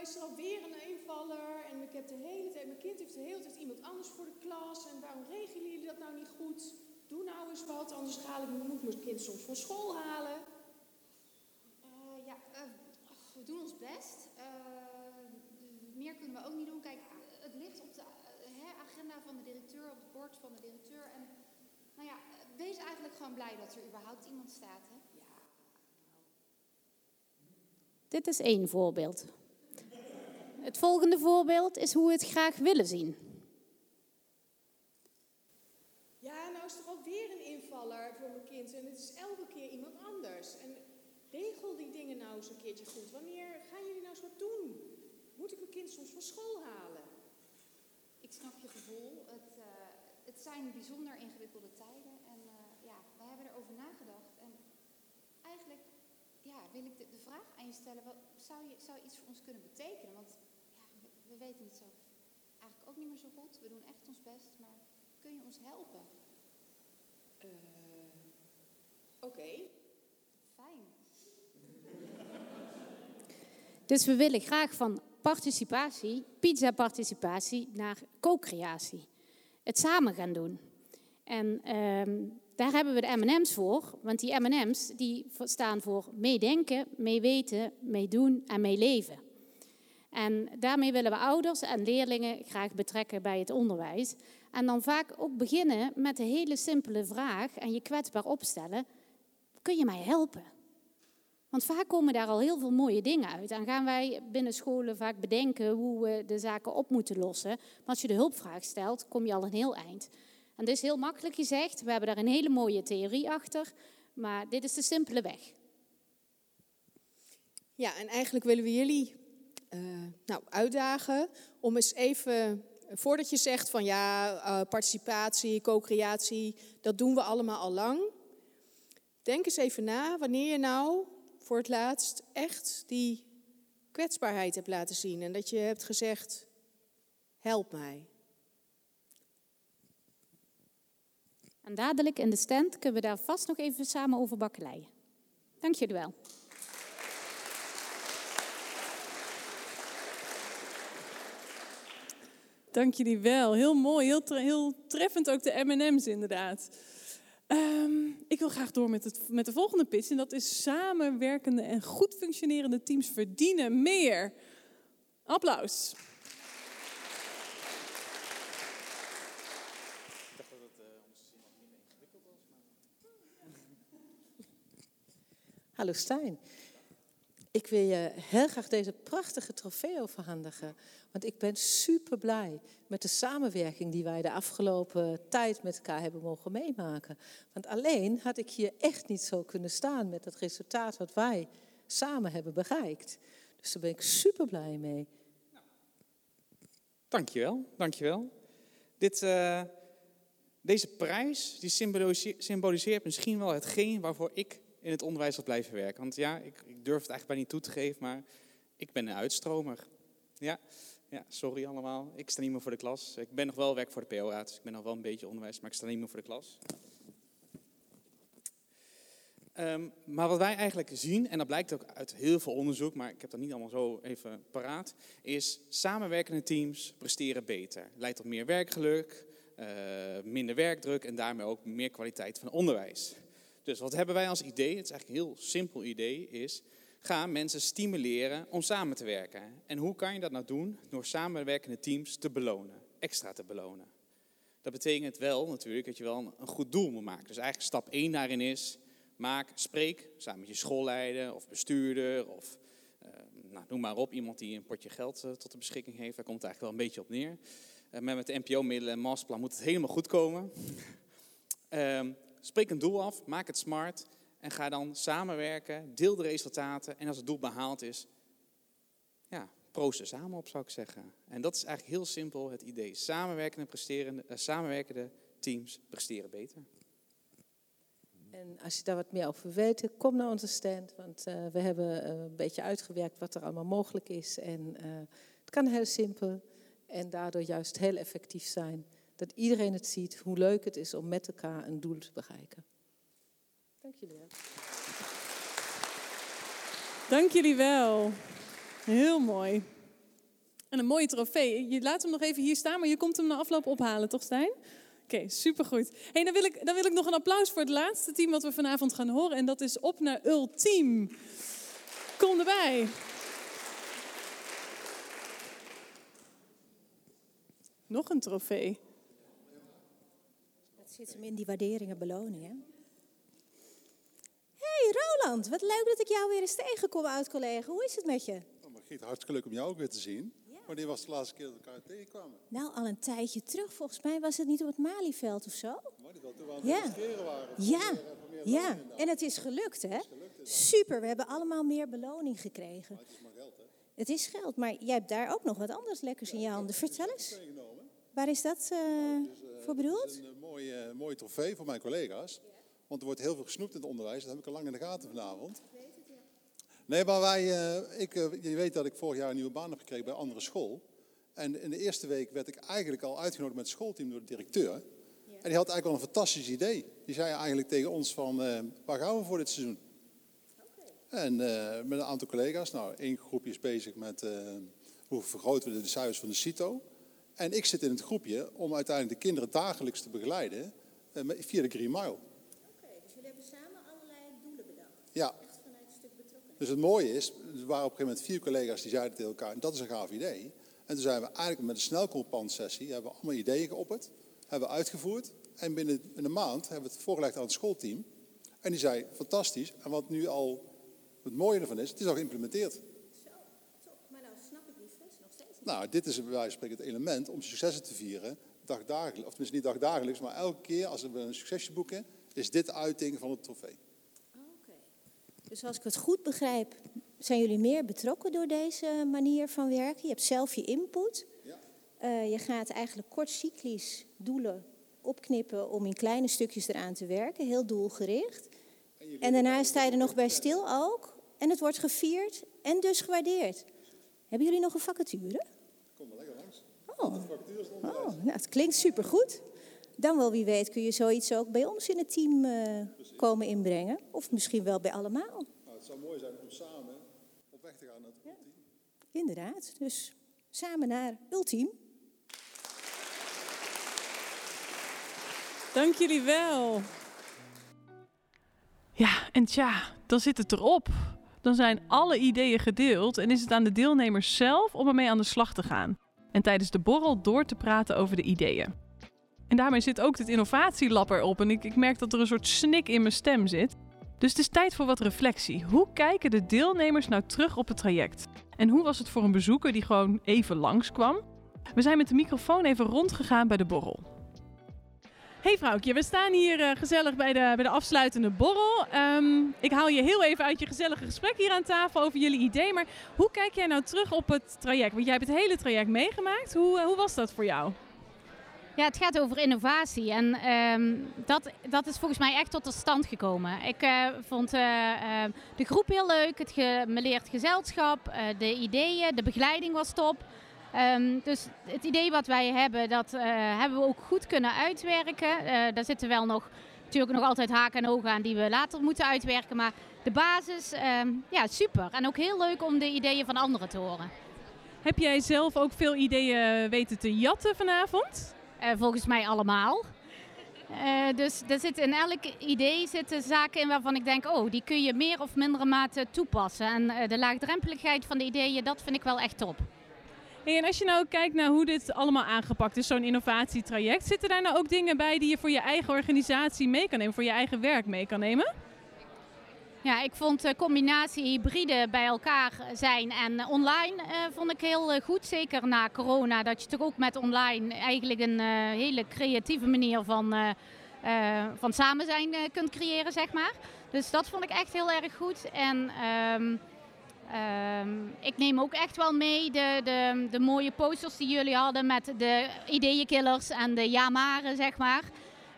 nou is er alweer een invaller. En ik heb de hele tijd, mijn kind heeft de hele tijd iemand anders voor de klas. En waarom regelen jullie dat nou niet goed? Doe nou eens wat, anders haal ik, moet mijn kind soms van school halen. Uh, ja, uh, we doen ons best. Uh, meer kunnen we ook niet doen. Kijk, het ligt op de agenda van de directeur, op het bord van de directeur. En nou ja, wees eigenlijk gewoon blij dat er überhaupt iemand staat. Hè? Ja. Dit is één voorbeeld. Het volgende voorbeeld is hoe we het graag willen zien. invaller voor mijn kind en het is elke keer iemand anders. En regel die dingen nou eens een keertje goed. Wanneer gaan jullie nou eens wat doen? Moet ik mijn kind soms van school halen? Ik snap je gevoel. Het, eh, het zijn bijzonder ingewikkelde tijden. En eh, ja, wij hebben erover nagedacht. En eigenlijk ja, wil ik de, de vraag aan je stellen. Wat, zou, je, zou iets voor ons kunnen betekenen? Want ja, we, we weten het zelf eigenlijk ook niet meer zo goed. We doen echt ons best. Maar kun je ons helpen? Oké. Fijn. *laughs* Dus we willen graag van participatie, pizza-participatie, naar co-creatie. Het samen gaan doen. En ehm, daar hebben we de M&M's voor. Want die M&M's die staan voor meedenken, meeweten, meedoen en meeleven. En daarmee willen we ouders en leerlingen graag betrekken bij het onderwijs. En dan vaak ook beginnen met de hele simpele vraag en je kwetsbaar opstellen. Kun je mij helpen? Want vaak komen daar al heel veel mooie dingen uit. En gaan wij binnen scholen vaak bedenken hoe we de zaken op moeten lossen. Maar als je de hulpvraag stelt, kom je al een heel eind. En dit is heel makkelijk gezegd. We hebben daar een hele mooie theorie achter. Maar dit is de simpele weg. Ja, en eigenlijk willen we jullie uh, nou, uitdagen om eens even, voordat je zegt van ja, uh, participatie, co-creatie, dat doen we allemaal al lang. Denk eens even na wanneer je nou voor het laatst echt die kwetsbaarheid hebt laten zien en dat je hebt gezegd, help mij. En dadelijk in de stand kunnen we daar vast nog even samen over bakkeleien. Dank jullie wel. Dank jullie wel. Heel mooi, heel, heel treffend ook de M&M's inderdaad. Um, ik wil graag door met, het, met de volgende pitch. En dat is samenwerkende en goed functionerende teams verdienen meer. Applaus. Hallo Stijn. Ik wil je heel graag deze prachtige trofee overhandigen. Want ik ben super blij met de samenwerking die wij de afgelopen tijd met elkaar hebben mogen meemaken. Want alleen had ik hier echt niet zo kunnen staan met het resultaat wat wij samen hebben bereikt. Dus daar ben ik super blij mee. Dankjewel, dankjewel. Dit, uh, deze prijs die symboliseert, symboliseert misschien wel hetgeen waarvoor ik in het onderwijs wil blijven werken. Want ja, ik, ik durf het eigenlijk bijna niet toe te geven, maar ik ben een uitstromer. Ja, ja, sorry allemaal. Ik sta niet meer voor de klas. Ik ben nog wel werk voor de PO-raad, dus ik ben nog wel een beetje onderwijs, maar ik sta niet meer voor de klas. Um, maar wat wij eigenlijk zien, en dat blijkt ook uit heel veel onderzoek, maar ik heb dat niet allemaal zo even paraat, is samenwerkende teams presteren beter. Leidt tot meer werkgeluk, uh, minder werkdruk en daarmee ook meer kwaliteit van onderwijs. Dus wat hebben wij als idee? Het is eigenlijk een heel simpel idee, is ga mensen stimuleren om samen te werken. En hoe kan je dat nou doen? Door samenwerkende teams te belonen, extra te belonen. Dat betekent wel natuurlijk dat je wel een goed doel moet maken. Dus eigenlijk stap 1 daarin is, maak, spreek samen met je schoolleider of bestuurder of uh, nou, noem maar op, iemand die een potje geld uh, tot de beschikking heeft. Daar komt het eigenlijk wel een beetje op neer. Uh, maar met de NPO-middelen en masterplan moet het helemaal goed komen. *laughs* Spreek een doel af, maak het smart en ga dan samenwerken, deel de resultaten en als het doel behaald is, ja, proost er samen op zou ik zeggen. En dat is eigenlijk heel simpel het idee. Samenwerkende, presterende, uh, samenwerkende teams presteren beter. En als je daar wat meer over weet, kom naar onze stand. Want uh, we hebben uh, een beetje uitgewerkt wat er allemaal mogelijk is. En het kan heel simpel en daardoor juist heel effectief zijn. Dat iedereen het ziet, hoe leuk het is om met elkaar een doel te bereiken. Dank jullie wel. Dank jullie wel. Heel mooi. En een mooie trofee. Je laat hem nog even hier staan, maar je komt hem na afloop ophalen, toch Stijn? Oké, okay, supergoed. Hey, dan, wil ik, dan wil ik nog een applaus voor het laatste team wat we vanavond gaan horen. En dat is op naar Ultiem. Kom erbij. Nog een trofee. Zit hem in die waarderingen, beloningen. Hey Roland, wat leuk dat ik jou weer eens tegenkom, oud-collega. Hoe is het met je? Oh, Margriet, hartstikke leuk om jou ook weer te zien. Ja, Wanneer was de laatste keer dat we elkaar tegenkwamen? Nou, al een tijdje terug. Volgens mij was het niet op het Malieveld of zo. Malieveld, toen we aan Ja. het waren. Ja, meer, eh, ja. En het is gelukt, hè? Super, we hebben allemaal meer beloning gekregen. Het is maar geld, hè? Het is geld, maar jij hebt daar ook nog wat anders lekkers in je handen. Vertel eens. Waar is dat eh, voor bedoeld? Is een mooi, eh, mooi trofee voor mijn collega's. Want er wordt heel veel gesnoept in het onderwijs. Dat heb ik al lang in de gaten vanavond. Nee, maar wij, eh, ik, eh, je weet dat ik vorig jaar een nieuwe baan heb gekregen bij een andere school. En in de eerste week werd ik eigenlijk al uitgenodigd met het schoolteam door de directeur. En die had eigenlijk al een fantastisch idee. Die zei eigenlijk tegen ons van, waar gaan we voor dit seizoen? En met een aantal collega's. Nou, één groepje is bezig met hoe vergroten we de cijfers van de CITO. En ik zit in het groepje om uiteindelijk de kinderen dagelijks te begeleiden eh, via de Green Mile. Dus jullie hebben samen allerlei doelen bedacht. Ja. Dus het mooie is, er waren op een gegeven moment vier collega's die zeiden tegen elkaar, dat is een gaaf idee. En toen zijn we eigenlijk met een snelcompansessie, hebben we allemaal ideeën geopperd, hebben we uitgevoerd. En binnen in een maand hebben we het voorgelegd aan het schoolteam. En die zei, fantastisch. En wat nu al het mooie ervan is, het is al geïmplementeerd. Nou, dit is bij wijze van spreken het element om successen te vieren, dagdagelijks. Of tenminste niet dagdagelijks, maar elke keer als we een succesje boeken, is dit de uiting van het trofee. Dus als ik het goed begrijp, zijn jullie meer betrokken door deze manier van werken? Je hebt zelf je input. Eh, je gaat eigenlijk kort cyclisch doelen opknippen om in kleine stukjes eraan te werken, heel doelgericht. En daarna sta je er nog bij stil ook. En het wordt gevierd en dus gewaardeerd. Hebben jullie nog een vacature? Kom maar lekker langs. Oh, oh nou, het klinkt supergoed. Dan wel, wie weet, kun je zoiets ook bij ons in het team eh, komen inbrengen. Of misschien wel bij allemaal. Nou, het zou mooi zijn om samen op weg te gaan naar het team. Inderdaad. Dus samen naar Ultiem. Dank jullie wel. Ja, en tja, dan zit het erop. Dan zijn alle ideeën gedeeld en is het aan de deelnemers zelf om ermee aan de slag te gaan. En tijdens de borrel door te praten over de ideeën. En daarmee zit ook het innovatielab erop en ik, ik merk dat er een soort snik in mijn stem zit. Dus het is tijd voor wat reflectie. Hoe kijken de deelnemers nou terug op het traject? En hoe was het voor een bezoeker die gewoon even langskwam? We zijn met de microfoon even rondgegaan bij de borrel. Hey vrouwtje, we staan hier eh, gezellig bij de, bij de afsluitende borrel. Ehm, ik haal je heel even uit je gezellige gesprek hier aan tafel over jullie idee. Maar hoe kijk jij nou terug op het traject? Want jij hebt het hele traject meegemaakt. Hoe, eh, hoe was dat voor jou? Ja, het gaat over innovatie en ehm, dat, dat is volgens mij echt tot stand gekomen. Ik eh, vond eh, eh, de groep heel leuk, het gemeleerd gezelschap, de ideeën, de begeleiding was top. Ehm, dus het idee wat wij hebben, dat eh, hebben we ook goed kunnen uitwerken. Eh, daar zitten wel nog, natuurlijk nog altijd haken en ogen aan die we later moeten uitwerken. Maar de basis, ehm, ja, super. En ook heel leuk om de ideeën van anderen te horen. Heb jij zelf ook veel ideeën weten te jatten vanavond? Eh, volgens mij allemaal. Eh, dus er zitten in elk idee zitten zaken in waarvan ik denk, oh, die kun je meer of mindere mate toepassen. En eh, de laagdrempeligheid van de ideeën, dat vind ik wel echt top. En als je nou kijkt naar hoe dit allemaal aangepakt is, zo'n innovatietraject, zitten daar nou ook dingen bij die je voor je eigen organisatie mee kan nemen, voor je eigen werk mee kan nemen? Ja, ik vond de combinatie hybride bij elkaar zijn en online eh, vond ik heel eh, goed. Zeker na corona, dat je toch ook met online eigenlijk een eh, hele creatieve manier van, eh, eh, van samen zijn eh, kunt creëren, zeg maar. Dus dat vond ik echt heel erg goed. En ehm, ehm, ik neem ook echt wel mee de, de, de mooie posters die jullie hadden met de ideeënkillers en de ja-maren, zeg maar.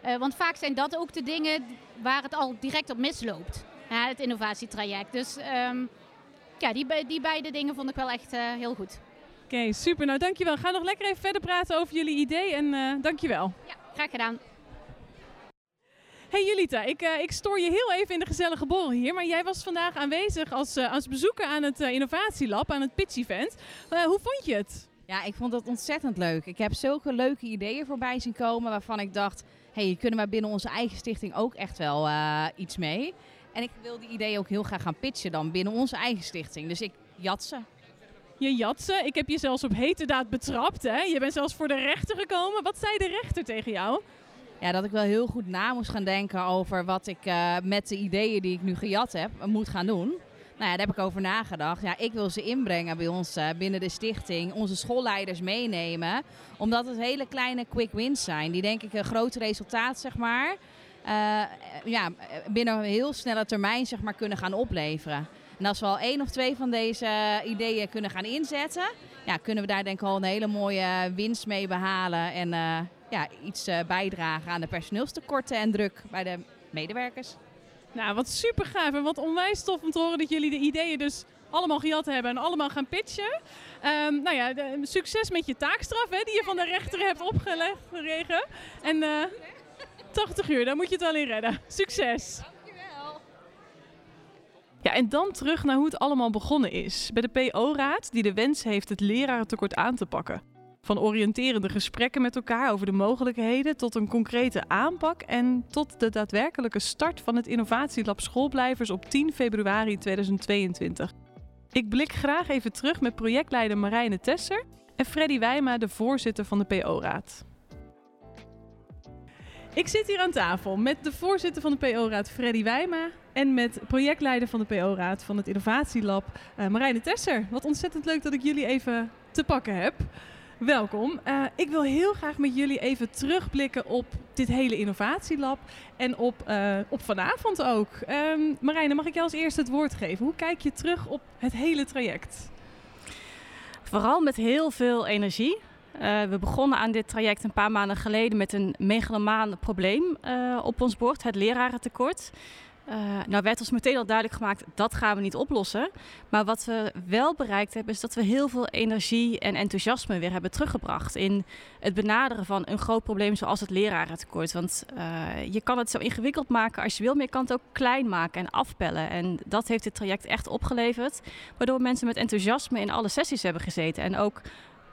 Eh, want vaak zijn dat ook de dingen waar het al direct op misloopt. Het innovatietraject. Dus ehm, ja, die, die beide dingen vond ik wel echt eh, heel goed. Oké, super. Nou, dankjewel. Ga nog lekker even verder praten over jullie idee en eh dankjewel. Ja, graag gedaan. Hey Julita, ik, eh, ik stoor je heel even in de gezellige borrel hier, maar jij was vandaag aanwezig als, eh, als bezoeker aan het eh, innovatielab, aan het pitch event. Hoe vond je het? Ja, ik vond dat ontzettend leuk. Ik heb zulke leuke ideeën voorbij zien komen waarvan ik dacht, hé, hey, kunnen wij binnen onze eigen stichting ook echt wel iets mee? En ik wil die ideeën ook heel graag gaan pitchen dan binnen onze eigen stichting. Dus ik jat ze. Je jatsen. Ik heb je zelfs op hete daad betrapt. Hè? Je bent zelfs voor de rechter gekomen. Wat zei de rechter tegen jou? Ja, dat ik wel heel goed na moest gaan denken over wat ik eh, met de ideeën die ik nu gejat heb, moet gaan doen. Nou ja, daar heb ik over nagedacht. Ja, ik wil ze inbrengen bij ons eh, binnen de stichting. Onze schoolleiders meenemen. Omdat het hele kleine quick wins zijn. Die denk ik een groot resultaat, zeg maar. eh, ja, binnen een heel snelle termijn zeg maar, kunnen gaan opleveren. En als we al één of twee van deze ideeën kunnen gaan inzetten, ja, kunnen we daar denk ik al een hele mooie winst mee behalen. En ja, iets eh, bijdragen aan de personeelstekorten en druk bij de medewerkers. Nou, wat super gaaf en wat onwijs tof om te horen dat jullie de ideeën dus allemaal gejat hebben en allemaal gaan pitchen. Ehm, nou ja, de- succes met je taakstraf hè, die je van de rechter hebt opgelegd. gekregen. En eh 80 uur, daar moet je het wel in redden. Succes! Ja, en dan terug naar hoe het allemaal begonnen is. Bij de PO-raad, die de wens heeft het lerarentekort aan te pakken. Van oriënterende gesprekken met elkaar over de mogelijkheden tot een concrete aanpak en tot de daadwerkelijke start van het Innovatielab Schoolblijvers op 10 februari 2022. Ik blik graag even terug met projectleider Marijne Tesser en Freddy Wijma, de voorzitter van de PO-raad. Ik zit hier aan tafel met de voorzitter van de PO-raad Freddy Wijma en met projectleider van de PO-raad van het Innovatielab eh Marijne Tesser. Wat ontzettend leuk dat ik jullie even te pakken heb. Welkom. Eh, ik wil heel graag met jullie even terugblikken op dit hele innovatielab en op, eh, op vanavond ook. Ehm Marijne, mag ik jou als eerste het woord geven? Hoe kijk je terug op het hele traject? Vooral met heel veel energie. Eh, we begonnen aan dit traject een paar maanden geleden met een megalomaan probleem op ons bord, het lerarentekort. Eh, nou werd ons meteen al duidelijk gemaakt, dat gaan we niet oplossen. Maar wat we wel bereikt hebben, is dat we heel veel energie en enthousiasme weer hebben teruggebracht in het benaderen van een groot probleem zoals het lerarentekort. Want eh, je kan het zo ingewikkeld maken als je wil, maar je kan het ook klein maken en afpellen. En dat heeft dit traject echt opgeleverd, waardoor mensen met enthousiasme in alle sessies hebben gezeten. En ook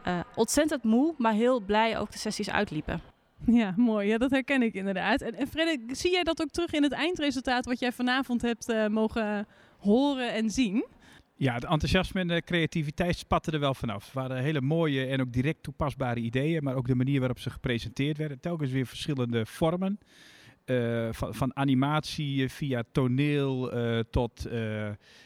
eh, ontzettend moe, maar heel blij ook de sessies uitliepen. Ja, mooi. Ja, dat herken ik inderdaad. En, en Freddy, zie jij dat ook terug in het eindresultaat wat jij vanavond hebt eh, mogen horen en zien? Ja, het enthousiasme en de creativiteit spatten er wel vanaf. Het waren hele mooie en ook direct toepasbare ideeën, maar ook de manier waarop ze gepresenteerd werden. Telkens weer verschillende vormen. Eh, van, van animatie eh, via toneel tot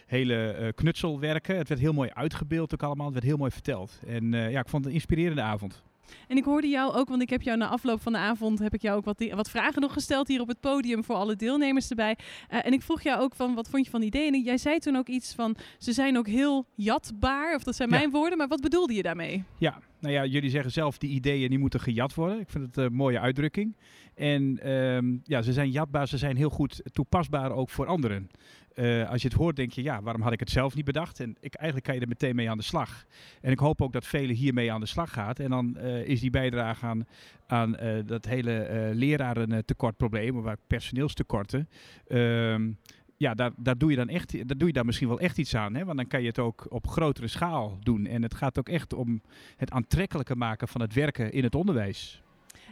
hele knutselwerken. Het werd heel mooi uitgebeeld ook allemaal. Het werd heel mooi verteld. En ja, ik vond het een inspirerende avond. En ik hoorde jou ook, want ik heb jou na afloop van de avond heb ik jou ook wat, wat vragen nog gesteld hier op het podium voor alle deelnemers erbij. Eh, en ik vroeg jou ook van wat vond je van die ideeën? En jij zei toen ook iets van ze zijn ook heel jatbaar, of dat zijn Ja. mijn woorden, maar wat bedoelde je daarmee? Ja, nou ja, jullie zeggen zelf die ideeën die moeten gejat worden. Ik vind het een mooie uitdrukking. En ehm, ja, ze zijn jatbaar, ze zijn heel goed toepasbaar ook voor anderen. Eh, als je het hoort, denk je, ja, waarom had ik het zelf niet bedacht? En ik, eigenlijk kan je er meteen mee aan de slag. En ik hoop ook dat velen hiermee aan de slag gaat. En dan eh, is die bijdrage aan, aan eh, dat hele lerarentekortprobleem, waar personeelstekorten. ehm, ja, daar, daar doe je dan echt, daar doe je daar misschien wel echt iets aan. Hè? Want dan kan je het ook op grotere schaal doen. En het gaat ook echt om het aantrekkelijker maken van het werken in het onderwijs.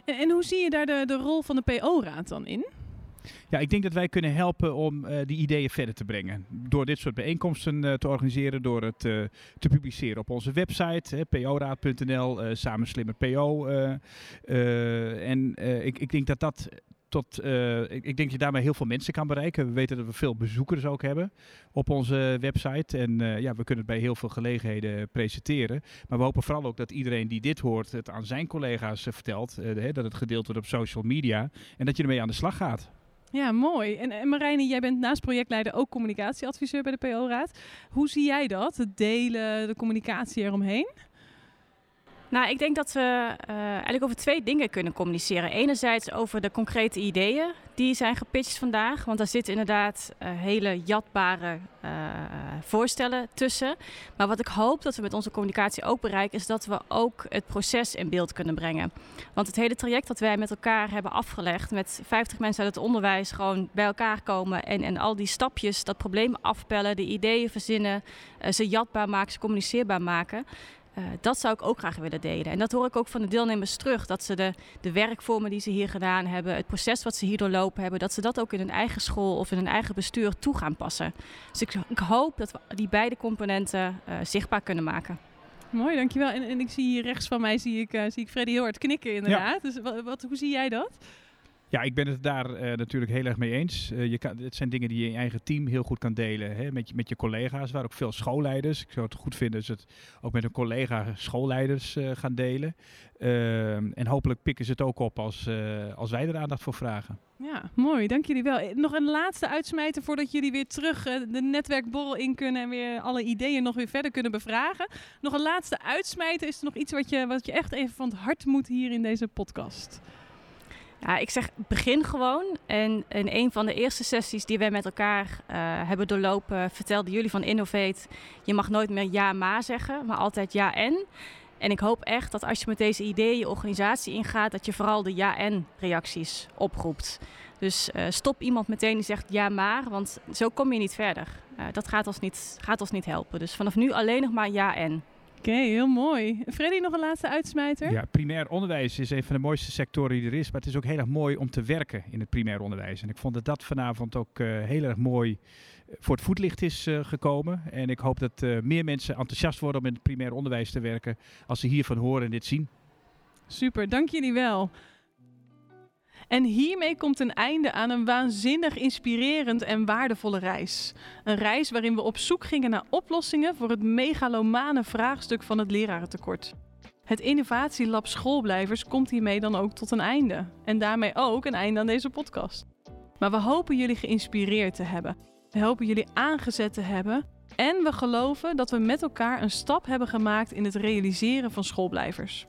En, en hoe zie je daar de, de rol van de PO-raad dan in? Ja, ik denk dat wij kunnen helpen om eh, die ideeën verder te brengen. Door dit soort bijeenkomsten eh, te organiseren, door het eh, te publiceren op onze website, poraad.nl, samen slimmer PO. en ik, ik denk dat dat tot, ik, denk dat je daarmee heel veel mensen kan bereiken. We weten dat we veel bezoekers ook hebben op onze website. En ja, we kunnen het bij heel veel gelegenheden presenteren. Maar we hopen vooral ook dat iedereen die dit hoort het aan zijn collega's vertelt. dat het gedeeld wordt op social media. En dat je ermee aan de slag gaat. Ja, mooi. En, en jij bent naast projectleider ook communicatieadviseur bij de PO-raad. Hoe zie jij dat? Het delen, de communicatie eromheen? Nou, ik denk dat we eh, eigenlijk over twee dingen kunnen communiceren. Enerzijds over de concrete ideeën die zijn gepitcht vandaag. Want daar zitten inderdaad eh, hele jatbare eh, voorstellen tussen. Maar wat ik hoop dat we met onze communicatie ook bereiken, is dat we ook het proces in beeld kunnen brengen. Want het hele traject dat wij met elkaar hebben afgelegd, met 50 mensen uit het onderwijs gewoon bij elkaar komen en, en al die stapjes, dat probleem afpellen, de ideeën verzinnen, ze jatbaar maken, ze communiceerbaar maken. Eh, dat zou ik ook graag willen delen. En dat hoor ik ook van de deelnemers terug. Dat ze de, de werkvormen die ze hier gedaan hebben, het proces wat ze hier doorlopen hebben, dat ze dat ook in hun eigen school of in hun eigen bestuur toe gaan passen. Dus ik, ik hoop dat we die beide componenten eh, zichtbaar kunnen maken. Mooi, dankjewel. En, en ik zie hier rechts van mij zie ik, eh, zie ik Freddy heel hard knikken inderdaad. Dus wat, wat, hoe zie jij dat? Ja, ik ben het daar eh, natuurlijk heel erg mee eens. Uh, je kan, het zijn dingen die je in je eigen team heel goed kan delen. Hè, met, je, met je collega's, waar ook veel schoolleiders. Ik zou het goed vinden als het ook met een collega schoolleiders uh, gaan delen. Ehm, en hopelijk pikken ze het ook op als, als wij er aandacht voor vragen. Ja, mooi. Dank jullie wel. Nog een laatste uitsmijter voordat jullie weer terug de netwerkborrel in kunnen en weer alle ideeën nog weer verder kunnen bevragen. Nog een laatste uitsmijter. Is er nog iets wat je, wat je echt even van het hart moet hier in deze podcast? Ja, ik zeg begin gewoon. En in een van de eerste sessies die wij met elkaar uh, hebben doorlopen, vertelden jullie van Innovate: je mag nooit meer ja, maar zeggen, maar altijd ja en. En ik hoop echt dat als je met deze ideeën je organisatie ingaat, dat je vooral de ja en reacties oproept. Dus uh, stop iemand meteen die zegt ja maar, want zo kom je niet verder. Uh, dat gaat ons niet, gaat ons niet helpen. Dus vanaf nu alleen nog maar ja en. Oké, okay, heel mooi. Freddy, nog een laatste uitsmijter? Ja, primair onderwijs is een van de mooiste sectoren die er is. Maar het is ook heel erg mooi om te werken in het primair onderwijs. En ik vond dat dat vanavond ook uh, heel erg mooi voor het voetlicht is uh, gekomen. En ik hoop dat uh, meer mensen enthousiast worden om in het primair onderwijs te werken. Als ze hiervan horen en dit zien. Super, dank jullie wel. En hiermee komt een einde aan een waanzinnig inspirerend en waardevolle reis. Een reis waarin we op zoek gingen naar oplossingen voor het megalomane vraagstuk van het lerarentekort. Het innovatielab Schoolblijvers komt hiermee dan ook tot een einde. En daarmee ook een einde aan deze podcast. Maar we hopen jullie geïnspireerd te hebben. We hopen jullie aangezet te hebben. En we geloven dat we met elkaar een stap hebben gemaakt in het realiseren van schoolblijvers.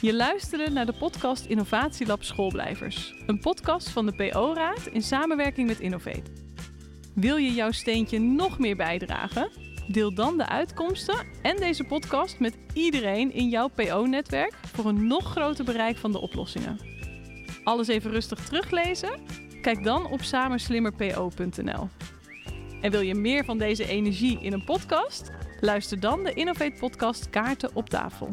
Je luisterde naar de podcast Innovatielab Schoolblijvers. Een podcast van de PO-raad in samenwerking met Innovate. Wil je jouw steentje nog meer bijdragen? Deel dan de uitkomsten en deze podcast met iedereen in jouw PO-netwerk voor een nog groter bereik van de oplossingen. Alles even rustig teruglezen? Kijk dan op samenslimmerpo.nl. En wil je meer van deze energie in een podcast? Luister dan de Innovate Podcast Kaarten op tafel.